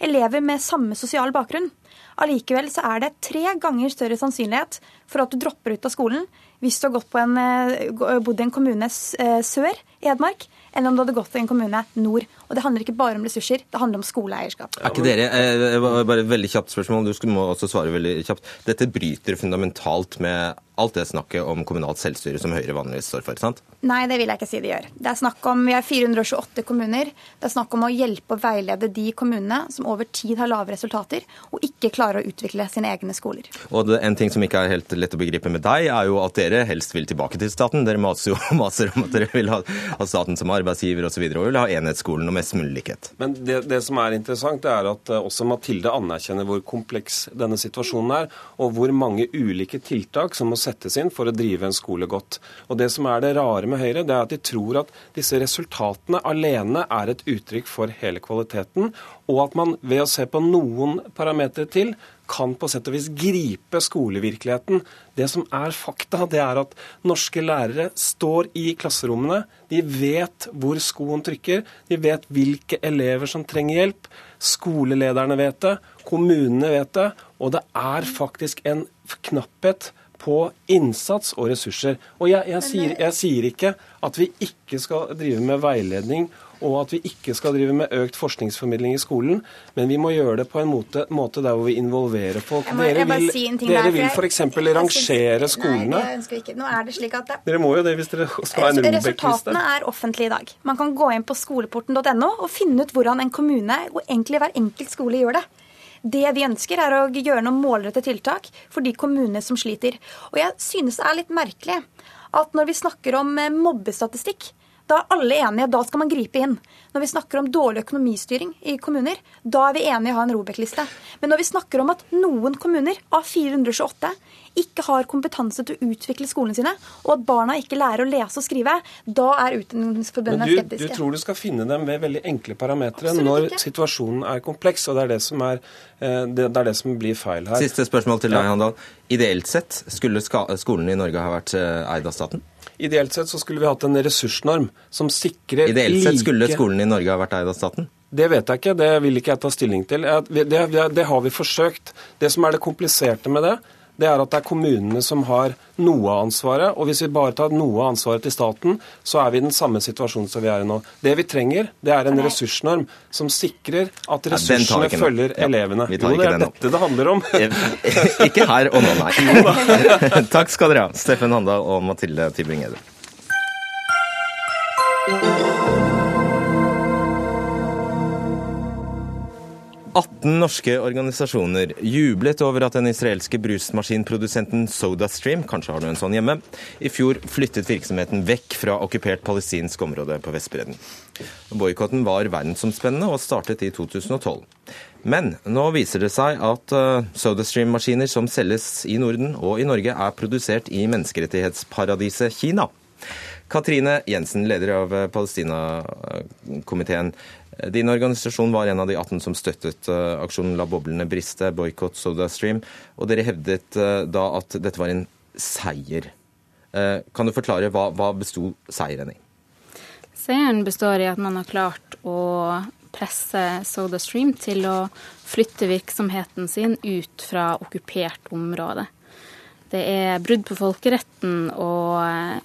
elever med samme sosial bakgrunn. Allikevel så er det tre ganger større sannsynlighet for at du dropper ut av skolen hvis du har en, bodd i en kommune sør i Hedmark, enn om du hadde gått i en kommune nord. Og det handler ikke bare om ressurser, det handler om skoleeierskap. Er ikke dere, bare et veldig kjapt spørsmål, du må også svare veldig kjapt. Dette bryter fundamentalt med alt det snakket om kommunalt selvstyre som Høyre vanligvis står for? sant? Nei, det vil jeg ikke si det gjør. Det er snakk om, Vi har 428 kommuner. Det er snakk om å hjelpe og veilede de kommunene som over tid har lave resultater, og ikke klarer å utvikle sine egne skoler. Og det, En ting som ikke er helt lett å begripe med deg, er jo at dere helst vil tilbake til staten. Dere maser jo [laughs] maser om at dere vil ha, ha staten som arbeidsgiver osv., og, så videre, og vil ha enhetsskolen mest mulig likhet. Men det, det som er interessant, det er at eh, også Mathilde anerkjenner hvor kompleks denne situasjonen er, og hvor mange ulike tiltak som må settes inn for å drive en skole godt. Og Det som er det rare med Høyre, det er at de tror at disse resultatene alene er et uttrykk for hele kvaliteten, og at man ved å se på noen parametere til kan på sett og vis gripe skolevirkeligheten. Det som er fakta, det er at norske lærere står i klasserommene. De vet hvor skoen trykker. De vet hvilke elever som trenger hjelp. Skolelederne vet det. Kommunene vet det. Og det er faktisk en knapphet på innsats og ressurser. Og jeg, jeg, sier, jeg, sier, ikke at vi ikke skal drive med veiledning og at vi ikke skal drive med økt forskningsformidling i skolen, men vi må gjøre det på en måte, måte der hvor vi involverer folk. Må, dere vil, si dere vil f.eks. rangere skolene. Nei, det ønsker vi ikke. Nå er det slik at det, Dere må jo det hvis dere skal ha en Robek-liste. Resultatene er offentlige i dag. Man kan gå inn på skoleporten.no og finne ut hvordan en kommune, og egentlig hver enkelt skole, gjør det. Det vi ønsker, er å gjøre noen målrettede tiltak for de kommunene som sliter. Og jeg synes det er litt merkelig at når vi snakker om eh, mobbestatistikk, da er alle enige, da skal man gripe inn. Når vi snakker om dårlig økonomistyring i kommuner, da er vi enige i å ha en Robek-liste. Men når vi snakker om at noen kommuner av 428 ikke har kompetanse til å utvikle skolene sine, og at barna ikke lærer å lese og skrive, da er Utdanningsforbundet skeptiske. Du tror du skal finne dem ved veldig enkle parametere når ikke. situasjonen er kompleks, og det er det, som er, eh, det er det som blir feil her. Siste spørsmål til deg, Handal. Ideelt sett, skulle skolene i Norge ha vært eh, eid av staten? Ideelt sett så skulle vi hatt en ressursnorm som sikrer Ideelt sett skulle skolen i Norge ha vært eid av staten? Det vet jeg ikke, det vil ikke jeg ta stilling til. Det, det, det har vi forsøkt. Det som er det kompliserte med det, det er at det er kommunene som har noe av ansvaret. Og hvis vi bare tar noe av ansvaret til staten, så er vi i den samme situasjonen som vi er i nå. Det vi trenger, det er en ressursnorm som sikrer at ressursene ja, følger ja, elevene. Jo, det er dette det handler om. ikke her og nå, nei. [laughs] [laughs] Takk skal dere ha, Steffen Handal og Mathilde Tybring-Gjedde. 18 norske organisasjoner jublet over at den israelske brusmaskinprodusenten SodaStream, kanskje har du en sånn hjemme, i fjor flyttet virksomheten vekk fra okkupert palestinsk område på Vestbredden. Boikotten var verdensomspennende og startet i 2012. Men nå viser det seg at uh, SodaStream-maskiner som selges i Norden og i Norge, er produsert i menneskerettighetsparadiset Kina. Katrine Jensen, leder av uh, Palestina-komiteen. Din organisasjon var en av de 18 som støttet uh, aksjonen La boblene briste, boikott SodaStream, og dere hevdet uh, da at dette var en seier. Uh, kan du forklare hva, hva besto seieren i? Seieren består i at man har klart å presse SodaStream til å flytte virksomheten sin ut fra okkupert område. Det er brudd på folkeretten å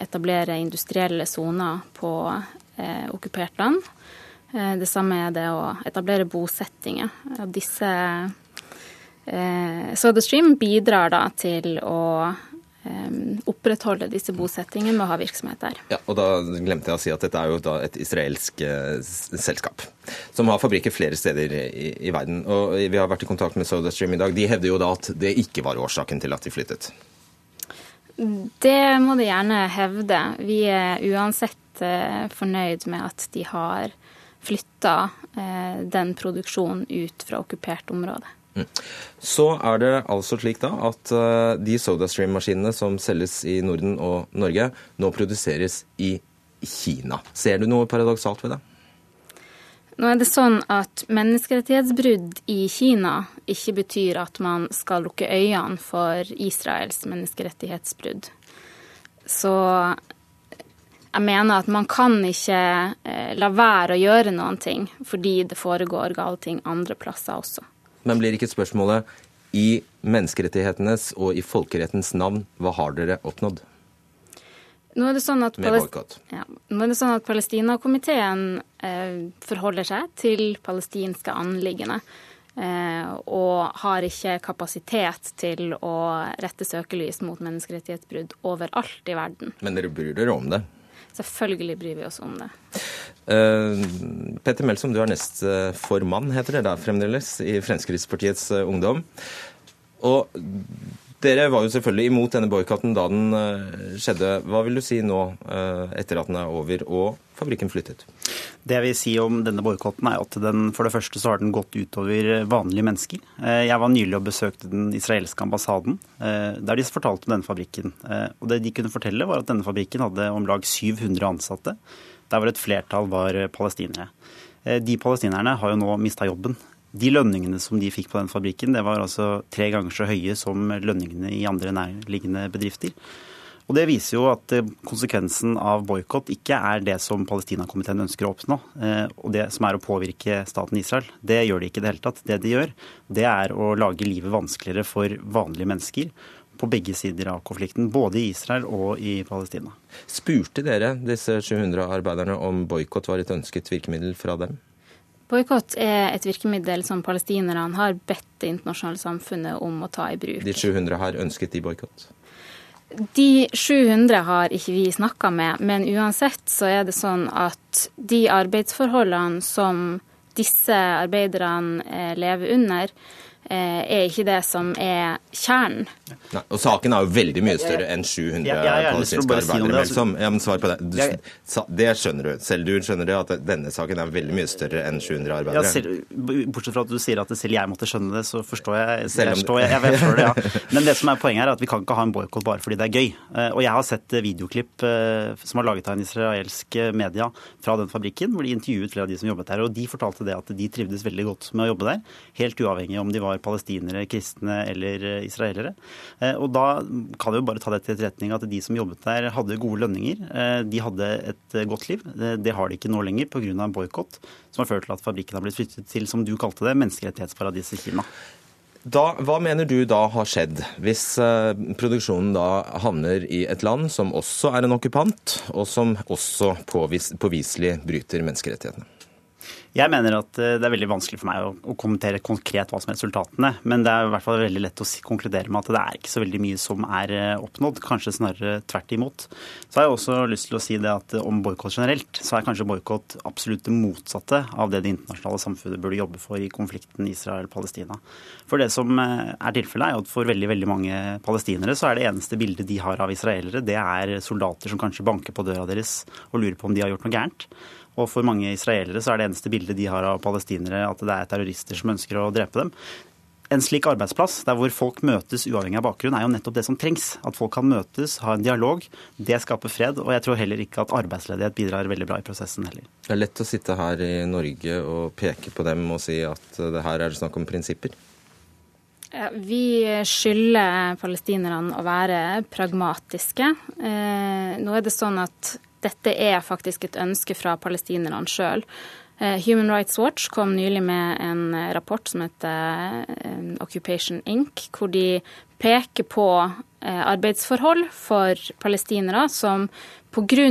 etablere industrielle soner på eh, okkupert land. Eh, det samme er det å etablere bosettinger. Disse eh, SodaStream bidrar da til å opprettholde disse bosettingene med å ha virksomhet der. Ja, og da glemte jeg å si at Dette er jo et israelsk eh, selskap som har fabrikker flere steder i, i, verden. og Vi har vært i kontakt med SodaStream i dag. De hevder jo da at det ikke var årsaken til at de flyttet. Det må de gjerne hevde. Vi er uansett eh, fornøyd med at de har flytta eh, den produksjonen ut fra okkupert område. Mm. Så er det altså slik da at uh, de SodaStream-maskinene som selges i Norden og Norge, nå produseres i Kina. Ser du noe paradoksalt ved det? Nå er det sånn at Menneskerettighetsbrudd i Kina ikke betyr at man skal lukke øynene for Israels menneskerettighetsbrudd. Så jeg mener at man kan ikke eh, la være å gjøre noen ting fordi det foregår gale ting andre plasser også. Men blir ikke spørsmålet i menneskerettighetenes og i folkerettens navn, hva har dere oppnådd? Nå er det sånn at, ja, sånn at Palestinakomiteen eh, forholder seg til palestinske anliggende. Eh, og har ikke kapasitet til å rette søkelys mot menneskerettighetsbrudd overalt i verden. Men dere bryr dere om det? Selvfølgelig bryr vi oss om det. Uh, Petter Melsom, du er nestformann, heter det da fremdeles, i Fremskrittspartiets uh, Ungdom. Og dere var jo selvfølgelig imot denne boikotten da den uh, skjedde. Hva vil du si nå, etter at den er over og fabrikken flyttet? Det jeg vil si om denne boikotten, er at den for det første så har den gått utover vanlige mennesker. Jeg var nylig og besøkte den israelske ambassaden, der de fortalte om denne fabrikken. Og det de kunne fortelle, var at denne fabrikken hadde om lag 700 ansatte der hvor et flertall var palestinere. Eh, de palestinerne har jo nå mista jobben. De lønningene som de fikk på den fabrikken, det var altså tre ganger så høye som lønningene i andre nærliggende bedrifter. Og Det viser jo at eh, konsekvensen av boikott ikke er det som Palestinakomiteen ønsker å oppnå, eh, og det som er å påvirke staten Israel. Det gjør de ikke i det hele tatt. Det de gjør, det er å lage livet vanskeligere for vanlige mennesker på begge sider av konflikten, både i Israel og i Palestina. Spurte dere disse 700 arbeiderne om boikott var et ønsket virkemiddel fra dem? Boikott er et virkemiddel som palestinerne har bedt det internasjonale samfunnet om å ta i bruk. De 700 har ønsket de boikott? De 700 har ikke vi snakka med, men uansett så er det sånn at de arbeidsforholdene som disse arbeiderne eh, lever under, er ikke det som er kjernen. Nei, og saken er jo veldig mye større enn 700 ja, ja, ja, palestinske arbeidere. Altså. Ja, men svar på det. Du, det skjønner du. Selv du skjønner det, at denne saken er veldig mye større enn 700 arbeidere. Ja, selv, bortsett fra at du sier at selv jeg måtte skjønne det, så forstår jeg, jeg, forstår, jeg, jeg forstår det, ja. [laughs] Men det som er poenget her, er at vi kan ikke ha en boikott bare fordi det er gøy. Eh, og jeg har sett videoklipp eh, som er laget av en israelsk media fra den fabrikken, hvor de intervjuet flere av de som jobbet der. Og de fortalte det at de trivdes veldig godt med å jobbe der, helt uavhengig om de var palestinere, kristne eller eh, israelere. Eh, og da kan vi jo bare ta det til etterretning at de som jobbet der, hadde gode lønninger. Eh, de hadde et godt liv. Det har de ikke nå lenger pga. en boikott som har ført til at fabrikken har blitt flyttet til, som du kalte det, menneskerettighetsparadiset Kina. Da, hva mener du da har skjedd, hvis produksjonen da havner i et land som også er en okkupant, og som også påvis, påviselig bryter menneskerettighetene? Jeg mener at eh, det er veldig vanskelig for meg å, kommentere konkret hva som er resultatene. Men det er i hvert fall veldig lett å konkludere med at det er ikke så veldig mye som er eh, oppnådd. Kanskje snarere tvert imot. Så har jeg også lyst til å si det at eh, om boikott generelt, så er kanskje boikott absolutt det motsatte av det det internasjonale samfunnet burde jobbe for i konflikten Israel-Palestina. For det som er tilfellet, er at for veldig, veldig mange palestinere så er det eneste bildet de har av israelere, det er soldater som kanskje banker på døra deres og lurer på om de har gjort noe gærent. Og for mange israelere så er det eneste bildet de har av palestinere at det er terrorister som ønsker å drepe dem. En slik arbeidsplass der hvor folk møtes uavhengig av bakgrunn, er jo nettopp det som trengs. At folk kan møtes, ha en dialog. Det skaper fred. Og jeg tror heller ikke at arbeidsledighet bidrar veldig bra i prosessen heller. Det er lett å sitte her i Norge og peke på dem og si at det her er det snakk om prinsipper. Vi skylder palestinerne å være pragmatiske. Eh, nå er det sånn at dette er faktisk et ønske fra palestinerne sjøl. Eh, Human Rights Watch kom nylig med en rapport som heter eh, Occupation Inc., hvor de peker på eh, arbeidsforhold for palestinere som pga.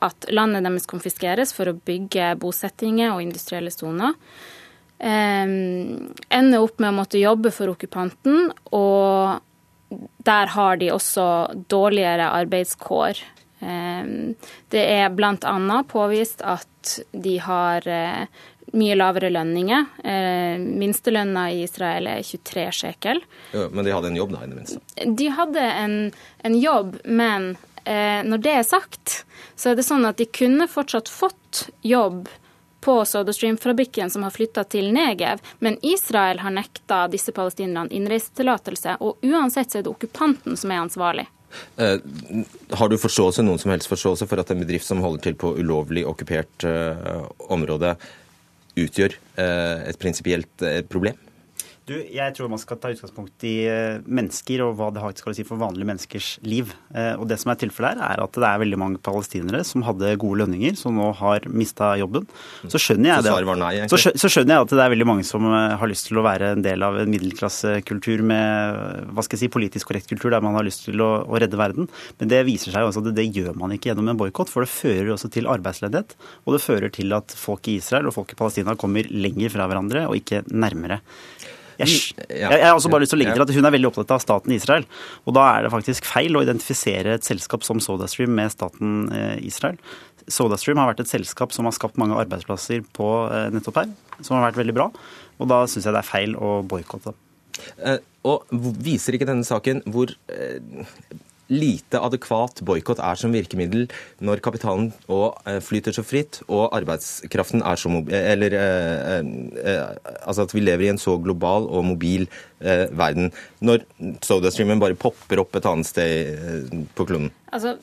at landet deres konfiskeres for å bygge bosettinger og industrielle soner, ender opp med å måtte jobbe for okkupanten og der har de også dårligere arbeidskår. Det er bl.a. påvist at de har mye lavere lønninger. Minstelønna i Israel er 23 shekel. Jo, men de hadde en jobb, da, i det minste? De hadde en, en jobb, men når det er sagt, så er det sånn at de kunne fortsatt fått jobb på SodaStream-fabrikken som har flytta til Negev, men Israel har nekta disse palestinerne innreisetillatelse, og uansett så er det okkupanten som er ansvarlig. Eh, har du forståelse, noen som helst forståelse for at en bedrift som holder til på ulovlig okkupert eh, område, utgjør eh, et prinsipielt problem? Du, jeg tror man skal ta utgangspunkt i eh, mennesker og hva det har skal si for vanlige menneskers liv. Eh, og det som er tilfellet her, er at det er veldig mange palestinere som hadde gode lønninger, som nå har mista jobben. Så skjønner jeg, det, nei, så skjønner jeg at det er veldig mange som eh, har lyst til å være en del av en middelklassekultur med hva skal jeg si, politisk korrekt kultur, der man har lyst til å, å redde verden. Men det viser seg jo også at det, det gjør man ikke gjennom en boikott, for det fører også til arbeidsledighet. Og det fører til at folk i Israel og folk i Palestina kommer lenger fra hverandre og ikke nærmere. Jeg, jeg, har også bare lyst til å legge til at Hun er veldig opptatt av staten Israel. og Da er det faktisk feil å identifisere et selskap som SodaStream med staten eh, Israel. SodaStream har vært et selskap som har skapt mange arbeidsplasser på eh, nettopp her, som har vært veldig bra. og Da syns jeg det er feil å boikotte. Eh, og Viser ikke denne saken hvor lite adekvat boikott er som virkemiddel når kapitalen eh, flyter så fritt og arbeidskraften er så mobil Eller eh, eh, altså at vi lever i en så global og mobil eh, verden. Når SodaStreamen bare popper opp et annet sted på kloden. Altså,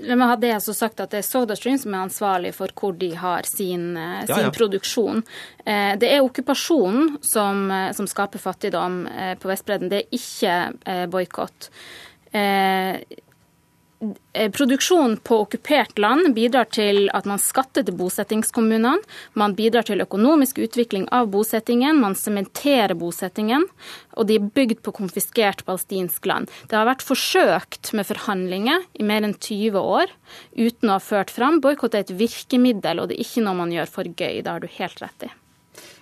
La meg ha det altså sagt at det er SodaStream som er ansvarlig for hvor de har sin, sin ja, ja. produksjon. Det er okkupasjonen som, som skaper fattigdom på Vestbredden, det er ikke boikott. Eh, eh, Produksjon på okkupert land bidrar til at man skatter til bosettingskommunene. Man bidrar til økonomisk utvikling av bosettingen, man sementerer bosettingen. Og de er bygd på konfiskert palestinsk land. Det har vært forsøkt med forhandlinger i mer enn 20 år uten å ha ført fram. Boikott er et virkemiddel, og det er ikke noe man gjør for gøy. Det har du helt rett i.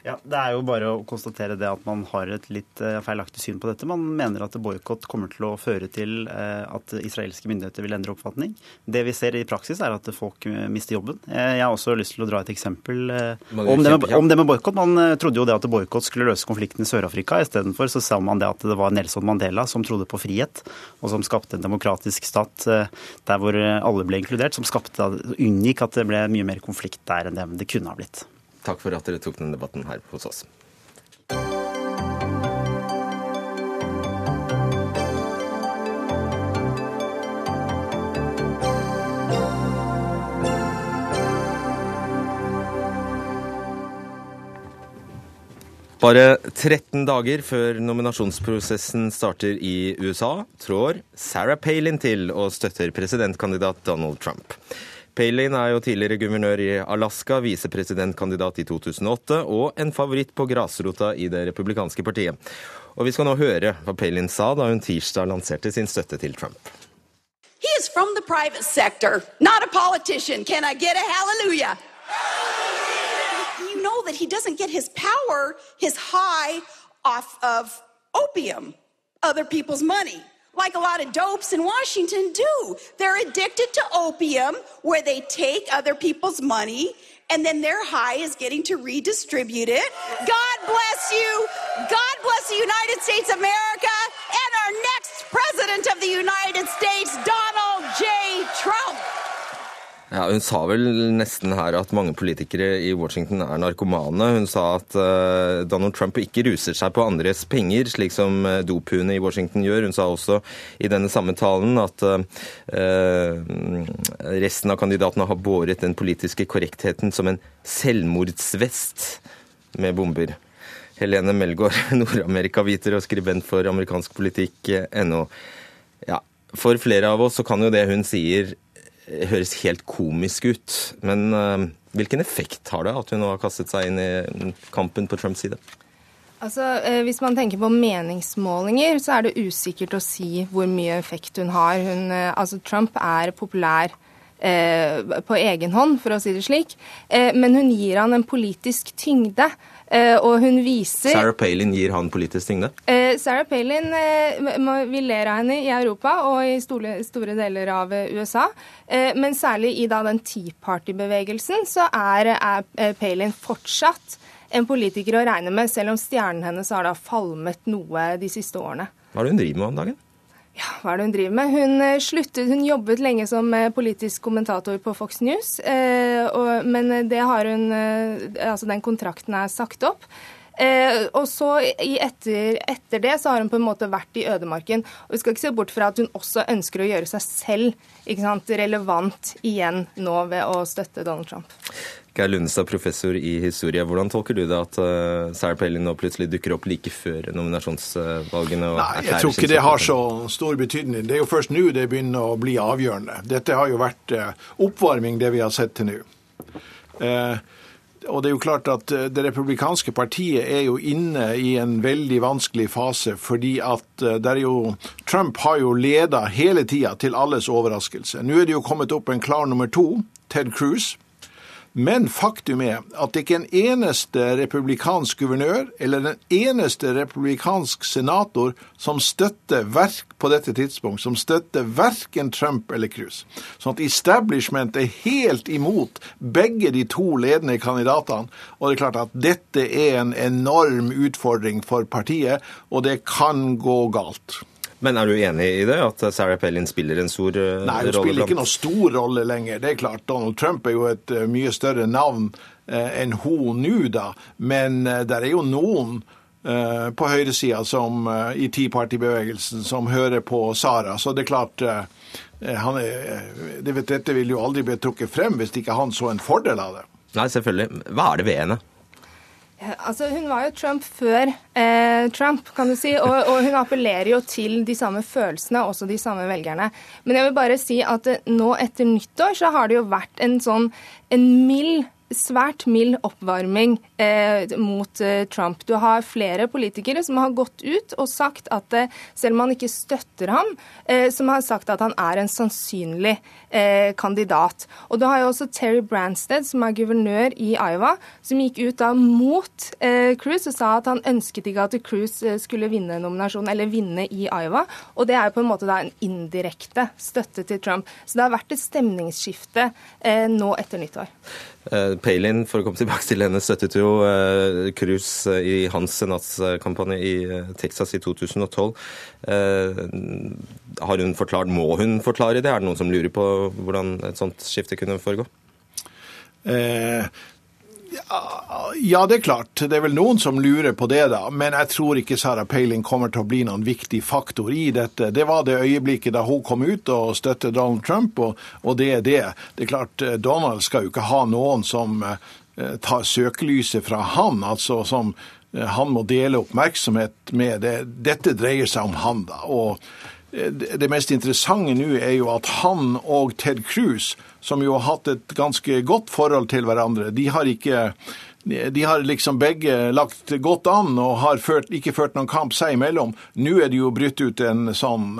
Ja, Det er jo bare å konstatere det at man har et litt eh, feilaktig syn på dette. Man mener at boikott kommer til å føre til eh, at israelske myndigheter vil endre oppfatning. Det vi ser i praksis, er at folk eh, mister jobben. Jeg har også lyst til å dra et eksempel om det med, om med boikott. Man trodde jo det at boikott skulle løse konflikten i Sør-Afrika. Istedenfor så sa man det at det var Nelson Mandela som trodde på frihet, og som skapte en demokratisk stat der hvor alle ble inkludert, som skapte, unngikk at det ble mye mer konflikt der enn det det kunne ha blitt. Takk for at dere tok denne debatten her hos oss. Bare 13 dager før nominasjonsprosessen starter i USA, trår Sarah Palin til og støtter presidentkandidat Donald Trump. Palin er jo tidligere guvernør i Alaska, visepresidentkandidat i 2008 og en favoritt på grasrota i det republikanske partiet. Og Vi skal nå høre hva Palin sa da hun tirsdag lanserte sin støtte til Trump. He is from private sector, not a politician. Can I get a hallelujah? You know that he doesn't get his power, his high, off of opium, other people's money. Like a lot of dopes in Washington do. They're addicted to opium, where they take other people's money and then their high is getting to redistribute it. God bless you. God bless the United States of America and our next president of the United States, Donald J. Trump. Ja, Hun sa vel nesten her at mange politikere i Washington er narkomane. Hun sa at uh, Donald Trump ikke ruser seg på andres penger, slik som uh, dophuene i Washington gjør. Hun sa også i denne samme talen at uh, resten av kandidatene har båret den politiske korrektheten som en selvmordsvest med bomber. Helene Melgaard, [laughs] Nord-Amerika-viter og skribent for amerikansk politikk.no. Ja, for flere av oss så kan jo det hun sier høres helt komisk ut. Men uh, hvilken effekt har det at hun nå har kastet seg inn i kampen på Trumps side? Altså, eh, Hvis man tenker på meningsmålinger, så er det usikkert å si hvor mye effekt hun har. Hun, eh, altså, Trump er populær på egen hånd, for å si det slik. men hun gir han en politisk tyngde. Uh, og hun viser Sarah Palin gir han politisk tyngde? Sarah Palin Vi ler av henne i Europa og i store, store deler av USA. men særlig i da den Tea Party-bevegelsen så er, er Palin fortsatt en politiker å regne med, selv om stjernen hennes har da falmet noe de siste årene. Hva er det hun driver med om dagen? Ja, hva er det Hun driver med? Hun, eh, sluttet, hun jobbet lenge som eh, politisk kommentator på Fox News, eh, men det har hun, altså den kontrakten er sagt opp. Eh, og så etter, etter, det så har hun på en måte vært i ødemarken. Og Vi skal ikke se bort fra at hun også ønsker å gjøre seg selv sant, relevant igjen nå ved å støtte Donald Trump. Geir Lundestad, professor i historie. Hvordan tolker du det at uh, Sarah Palin nå plutselig dukker opp like før nominasjonsvalgene? Nei, Jeg tror ikke det har så stor betydning. Det er jo først nå det begynner å bli avgjørende. Dette har jo vært uh, oppvarming, det vi har sett til nå. Uh, og det er jo klart at Det republikanske partiet er jo inne i en veldig vanskelig fase, fordi at jo, Trump har jo leda hele tida, til alles overraskelse. Nå er det jo kommet opp en klar nummer to, Ted Cruz. Men faktum er at ikke en eneste republikansk guvernør eller en eneste republikansk senator som støtter verk på dette tidspunkt, som støtter verken Trump eller Cruz. Sånn at establishment er helt imot begge de to ledende kandidatene. Og det er klart at dette er en enorm utfordring for partiet, og det kan gå galt. Men er du enig i det, at Sarah Palin spiller en stor rolle? Nei, hun spiller ikke noen stor rolle lenger. Det er klart, Donald Trump er jo et uh, mye større navn uh, enn hun nå, da. Men det er jo noen på høyresida i Tea Party-bevegelsen som hører på Sara. Så det er klart han det vet, Dette vil jo aldri bli trukket frem hvis ikke han så en fordel av det. Nei, selvfølgelig. Hva er det ved henne? Altså, Hun var jo Trump før eh, Trump, kan du si, og, og, hun appellerer jo til de samme følelsene, også de samme velgerne. Men jeg vil bare si at eh, nå etter nyttår så har det jo vært en sånn en mild svært mild oppvarming eh, mot eh, Trump. Du har flere politikere som har gått ut og sagt at eh, selv om han ikke støtter ham, eh, som har sagt at han er en sannsynlig eh, kandidat. Og du har jo også Terry Branstead, som er guvernør i Iowa, som gikk ut da mot eh, Cruz og sa at han ønsket ikke at Cruz skulle vinne nominasjonen, eller vinne i Iowa. Og det er jo på en måte da en indirekte støtte til Trump. Så det har vært et stemningsskifte nå etter nyttår. Eh, Palin, for å komme tilbake til henne, støttet jo eh, Cruz eh, i hans senatskampanje i Texas i 2012. Har hun forklart, Må hun forklare det? Er det noen som lurer på hvordan et sånt skifte kunne foregå? Eh, ja, det er klart. Det er vel noen som lurer på det, da. Men jeg tror ikke Sarah Palin kommer til å bli noen viktig faktor i dette. Det var det øyeblikket da hun kom ut og støttet Donald Trump, og, og det er det. Det er klart, eh, Donald skal jo ikke ha noen som eh, tar søkelyset fra han, altså som eh, han må dele oppmerksomhet med. Det, dette dreier seg om han, da. og det mest interessante nå er jo at han og Ted Cruz, som jo har hatt et ganske godt forhold til hverandre, de har ikke de har liksom begge lagt godt an og har ført, ikke ført noen kamp seg imellom. Nå er det jo brutt ut en sånn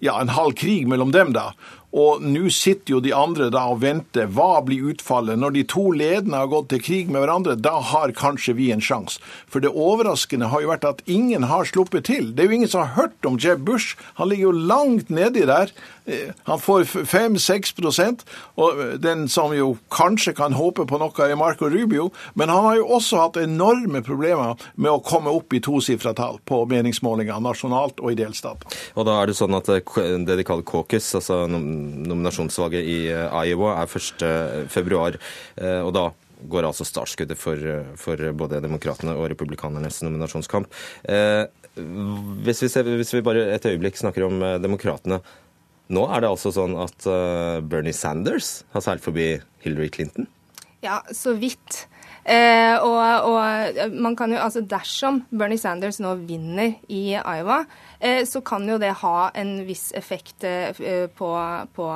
ja, en halv krig mellom dem, da. Og nå sitter jo de andre da og venter. Hva blir utfallet? Når de to ledende har gått til krig med hverandre, da har kanskje vi en sjanse. For det overraskende har jo vært at ingen har sluppet til. Det er jo ingen som har hørt om Jeb Bush. Han ligger jo langt nedi der. Eh, han får 5-6% og den som jo kanskje kan håpe på noe, er Marco Rubio. Men han har jo også hatt enorme problemer med å komme opp i tosifra tall på meningsmålinger nasjonalt og i delstater. Og da er det sånn at det de kaller caucus, altså nominasjonsvalget i eh, Iowa, er 1.2. Eh, og da går altså startskuddet for, for både demokratene og republikanernes nominasjonskamp. Eh, hvis vi, ser, hvis vi bare et øyeblikk snakker om demokratene. Nå er det altså sånn at Bernie Sanders har seilt forbi Hillary Clinton? Ja, så vidt. Eh, og, og, man kan jo, altså Dersom Bernie Sanders nå vinner i Iowa, eh, så kan jo det ha en viss effekt eh, på, på,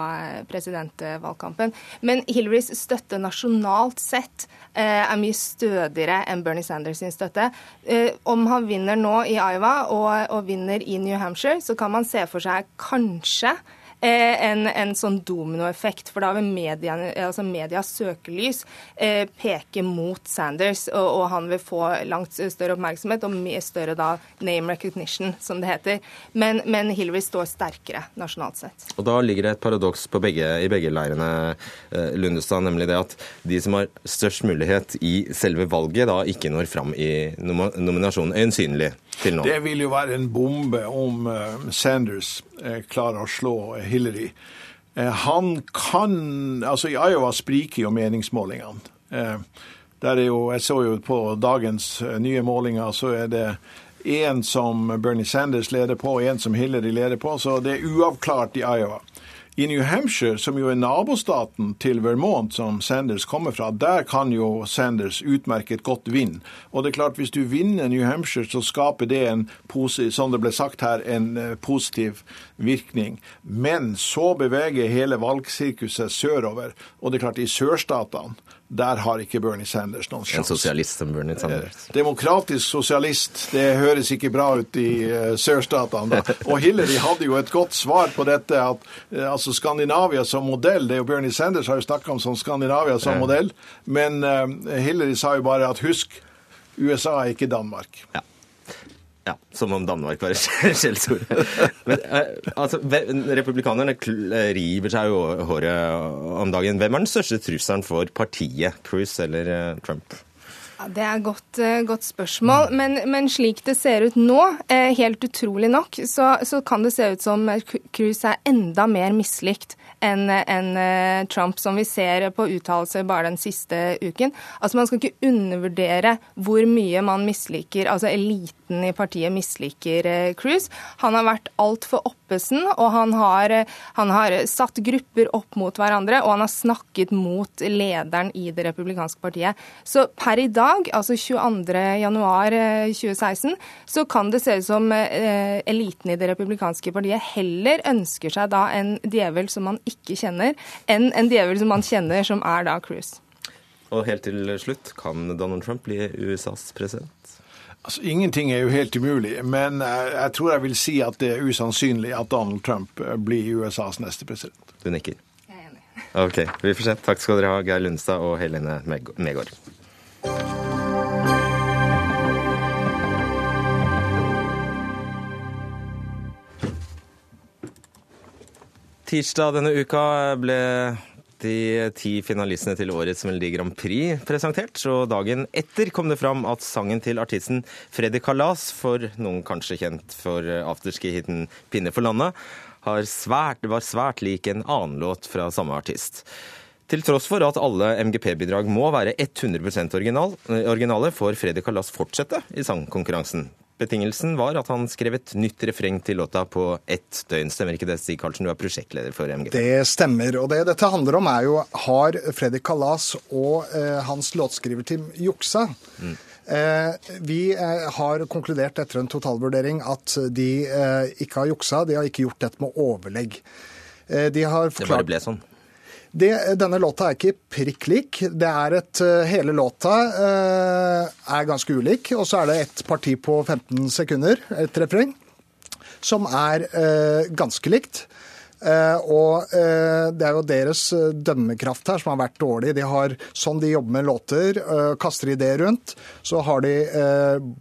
presidentvalgkampen. Men Hillarys støtte nasjonalt sett eh, er mye stødigere enn Bernie Sanders sin støtte. Eh, om han vinner nå i Iowa og, og vinner i New Hampshire, så kan man se for seg kanskje eh, en, en sånn dominoeffekt. For da vil media, altså medias søkelys eh, peke mot Sanders, og, og, han vil få langt større oppmerksomhet og mye større da name recognition, som det heter. Men, men Hillary står sterkere nasjonalt sett. Og Da ligger det et paradoks i begge leirene, eh, Lundestad, nemlig det at de som har størst mulighet i selve valget, da ikke når fram i nominasjonen, øyensynlig til nå. Det vil jo være en bombe om uh, Sanders klarer å slå Hillary. Uh, han kan Altså, i Iowa spriker jo meningsmålingene. der er jo, Jeg så jo på dagens nye målinger, så er det én som Bernie Sanders leder på, og én som Hillary leder på, så det er uavklart i Iowa. I New Hampshire, som jo er nabostaten til Vermont, som Sanders kommer fra, der kan jo Sanders utmerket godt vinne. Og det er klart, hvis du vinner New Hampshire, så skaper det en, som det ble sagt her, en eh, positiv virkning. Men så beveger hele valgsirkuset sørover. Og det er klart, i sørstatene der har ikke Bernie Sanders noen sjanse. En sosialist som Bernie Sanders. Eh, demokratisk sosialist, det høres ikke bra ut i uh, sørstatene. [laughs] Og Hillary hadde jo et godt svar på dette, at uh, altså Skandinavia som modell det er jo Bernie Sanders har jo snakka om som Skandinavia som modell, men Hillary sa jo bare at husk, USA er ikke Danmark. Ja. Ja, Som om Danmark var [laughs] skjellsord. Men uh, altså, Republikanerne river seg jo håret om dagen. Hvem er den største trusselen for partiet, Cruise eller uh, Trump? Ja, det er et godt, godt spørsmål. Men, men, slik det ser ut nå, helt utrolig nok, så, så kan det se ut som Cruise er enda mer mislikt enn en eh, Trump, som vi ser på uttalelser bare den siste uken. Altså Man skal ikke undervurdere hvor mye man misliker, altså eliten i partiet misliker Cruz. Cruise. Han har vært altfor oppesen, og han har, eh, han har satt grupper opp mot hverandre, og han har snakket mot lederen i det republikanske partiet. Så per i dag, altså 22.1.2016, så kan det se ut som eliten i det republikanske partiet heller ønsker seg da en djevel som man ikke kjenner, enn en djevel som man kjenner, som er da Cruise. Og helt til slutt, kan Donald Trump bli USAs president? Altså, Ingenting er jo helt umulig, men jeg, jeg tror jeg vil si at det er usannsynlig at Donald Trump eh, blir USAs neste president. Du nikker? Jeg er enig. [laughs] Ok, vi får se. Takk skal dere ha, Geir Lundstad og Helene Megård. Tirsdag denne uka ble de ti finalistene til årets Melodi Grand Prix presentert. Og dagen etter kom det fram at sangen til artisten Freddy Kalas, for noen kanskje kjent for afterski-hiten 'Pinne for landet', svært, var svært lik en annen låt fra samme artist. Til tross for at alle MGP-bidrag må være 100 original, originale, får Freddy Kalas fortsette i sangkonkurransen. Betingelsen var at han skrev et nytt refreng til låta på ett døgn. Stemmer ikke det, Stig Karlsen, du er prosjektleder for MGP? Det stemmer. Og det dette handler om, er jo har Fredrik Kalas og eh, hans låtskriverteam juksa? Mm. Eh, vi eh, har konkludert etter en totalvurdering at de eh, ikke har juksa. De har ikke gjort dette med overlegg. Eh, de har forklart... Det bare ble sånn? Det, denne låta er ikke prikk lik. Det er et, eh, hele låta uh, er ganske ulik. Og så er det et parti på 15 sekunder, et refreng, som er uh, ganske likt. Uh, og det er jo deres dømmekraft her som har vært dårlig. De har, Sånn de jobber med låter, kaster ideer rundt, så har de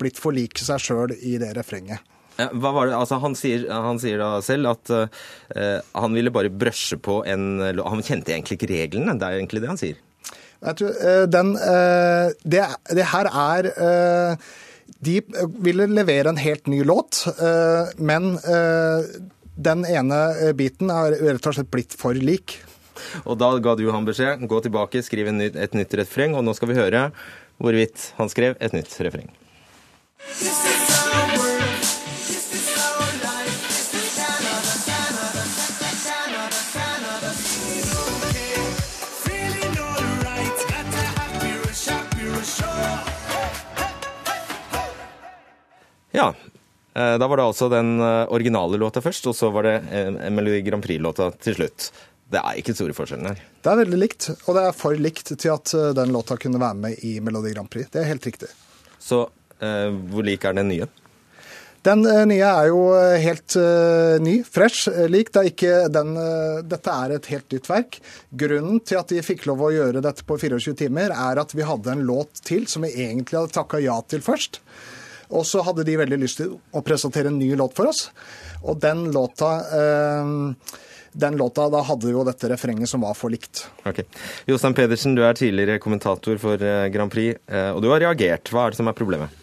blitt for like seg sjøl i det refrenget. Hva var det? Altså, han, sier, han sier da selv at uh, han ville bare brøsje på en Han kjente egentlig ikke reglene, det er egentlig det han sier? Tror, uh, den, uh, det, det, her er De ville levere en helt ny låt, men den ene biten er rett og slett blitt for lik. Og da ga du han beskjed. Gå tilbake, skriv et nytt refreng. Og nå skal vi høre hvorvidt han skrev et nytt refreng. Ja. Eh, da var det altså den eh, originale låta først, og så var det eh, Melodi Grand Prix-låta til slutt. Det er ikke store forskjellen her. Det er veldig likt, og det er for likt til at den låta kunne være med i Melodi Grand Prix. Det er helt riktig. Så eh, hvor lik er den nye? Den nye er jo helt uh, ny, fresh, lik. Det er ikke den, uh, dette er et helt nytt verk. Grunnen til at de fikk lov å gjøre dette på 24 timer, er at vi hadde en låt til som vi egentlig hadde takka ja til først. Og så hadde de veldig lyst til å presentere en ny låt for oss. Og den låta eh, den låta, da hadde jo dette refrenget som var for likt. Ok. Jostein Pedersen, du er tidligere kommentator for Grand Prix, og du har reagert. Hva er det som er problemet?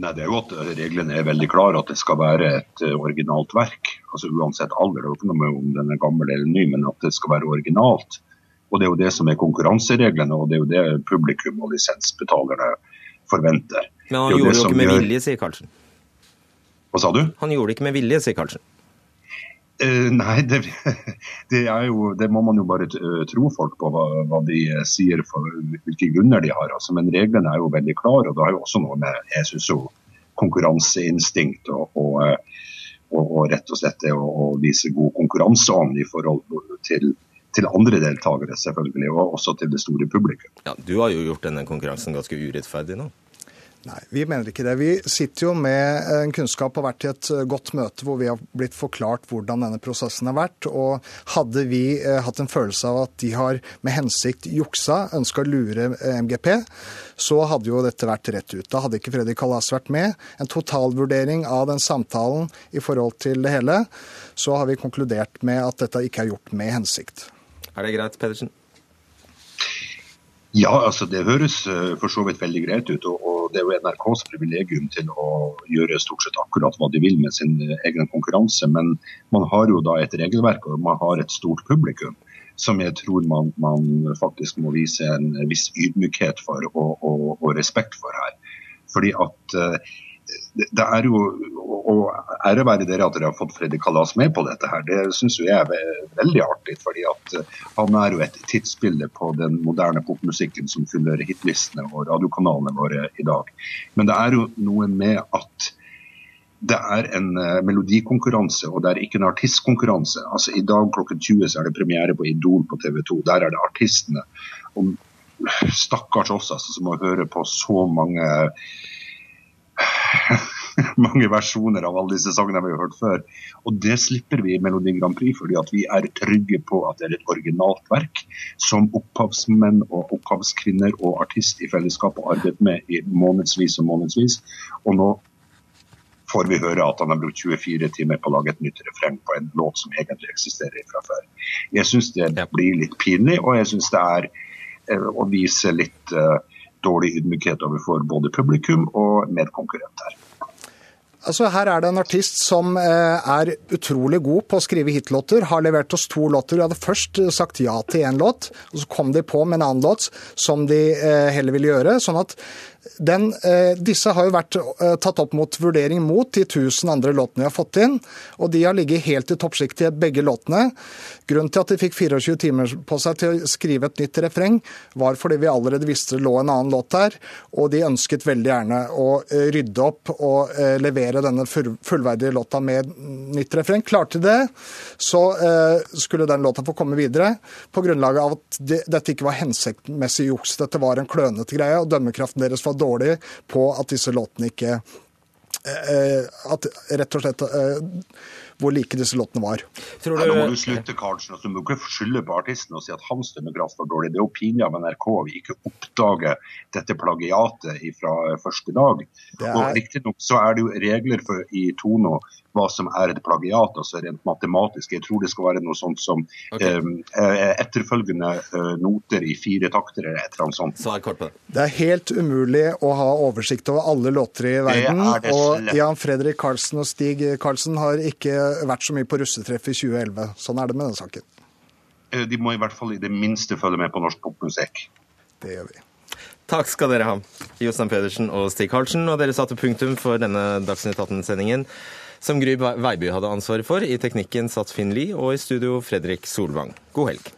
Nei, det er jo at Reglene er veldig klare at det skal være et eh, originalt verk. altså Uansett alder. Det er ikke noe med om den er gammel eller ny, men at det skal være originalt. Og Det er jo det som er konkurransereglene, og det er jo det publikum og lisensbetalerne forventer. Men han gjorde det jo ikke med vilje, sier Karlsen. Hva sa du? Han gjorde det ikke med vilje, sier Karlsen. Uh, nei, det, [laughs] det, jo, det, må man jo bare uh, tro folk på hva, hva, de uh, sier for hvilke grunner de har. Altså. Men reglene er jo veldig klare, og det har jo også noe med jeg synes jo, konkurranseinstinkt og, og, og, og, rett og slett det å vise god konkurranseånd i forhold til, til andre deltakere, selvfølgelig, og også til det store publikum. Ja, Du har jo gjort denne konkurransen ganske urettferdig nå? Nei, vi mener ikke det. Vi sitter jo med en kunnskap og har vært i et eh, godt møte hvor vi har blitt forklart hvordan denne prosessen har vært. Og hadde vi eh, hatt en følelse av at de har med hensikt juksa, ønska å lure eh, MGP, så hadde jo dette vært rett ut. Da hadde ikke Fredrik Kalas vært med. En totalvurdering av den samtalen i forhold til det hele, så har vi konkludert med at dette ikke er gjort med hensikt. Er det greit, Pedersen? Ja, altså det høres for så vidt veldig greit ut. og det er jo NRKs privilegium til å gjøre stort sett akkurat hva de vil med sin egen konkurranse. Men man har jo da et regelverk og man har et stort publikum som jeg tror man, man faktisk må vise en viss ydmykhet for og, og, og respekt for her. Fordi at uh, det er jo, og Ære være dere at dere har fått Freddy Kalas med på dette. her, Det syns jeg er veldig artig. fordi at eh, Han er jo et tidsbilde på den moderne popmusikken som fyller hitlistene og radiokanalene våre i dag. Men det er jo noe med at det er en uh, melodikonkurranse, og det er ikke en artistkonkurranse. Altså I dag klokken 20 så er det premiere på Idol på TV 2. Der er det artistene. Og Stakkars oss altså, som må høre på så mange [laughs] mange versjoner av alle disse sangene vi har hørt før. Og det slipper vi i Melodi Grand Prix, fordi vi er trygge på at det er et originalt verk som opphavsmenn og opphavskvinner og artist i fellesskap har arbeidet med i månedsvis og månedsvis. Og nå får vi høre at han har brukt 24 timer på å lage et nytt refreng på en låt som egentlig eksisterer fra før. Jeg syns det blir litt pinlig, og jeg syns det er eh, å vise litt uh, dårlig ydmykhet overfor både publikum og medkonkurrenter. Altså, her er det en artist som eh, er utrolig god på å skrive hitlåter. Har levert oss to låter. De hadde først sagt ja til én låt, og så kom de på med en annen låt som de eh, heller ville gjøre. sånn at den, eh, disse har jo vært eh, tatt opp mot vurdering mot de tusen andre låtene vi har fått inn, og de har ligget helt i toppsjiktet, begge låtene. Grunnen til at de fikk 24 timer på seg til å skrive et nytt refreng, var fordi vi allerede visste det lå en annen låt der, og de ønsket veldig gjerne å eh, rydde opp og levere denne fullverdige låta med nytt refreng. Klarte de det, så skulle den låta få komme videre, på grunnlag av at dette ikke var hensiktsmessig juks. Dette var en klønete greie, og dømmekraften deres var så dårlig på at disse låtene ikke eh, At rett og slett eh, hvor like disse låtene var. Tror du... Nå må du slutte, Karlsen. Altså, du må ikke skylde på artisten og si at hans dømmekraft var dårlig. Det er jo pinlig av NRK vi ikke oppdager dette plagiatet fra første dag. Er... Og Riktignok så er det jo regler for, i Tono hva som er et plagiat, altså rent matematisk. Jeg tror det skal være noe sånt som okay. eh, etterfølgende eh, noter i fire takter eller et eller annet sånt. Svar kort på det. Det er helt umulig å ha oversikt over alle låter i verden. Det det og Jan Fredrik Karlsen og Stig Karlsen har ikke vært så mye på russetreff i 2011. Sånn er det med den saken. Eh, de må i hvert fall i det minste følge med på norsk popmusikk. Det gjør vi. Takk skal dere ha, Jostein Pedersen og Stig Karlsen. Og dere satte punktum for denne Dagsnytt 18-sendingen som Gry Veiby hadde ansvaret for. I teknikken satt Finn Lie, og i studio Fredrik Solvang. God helg.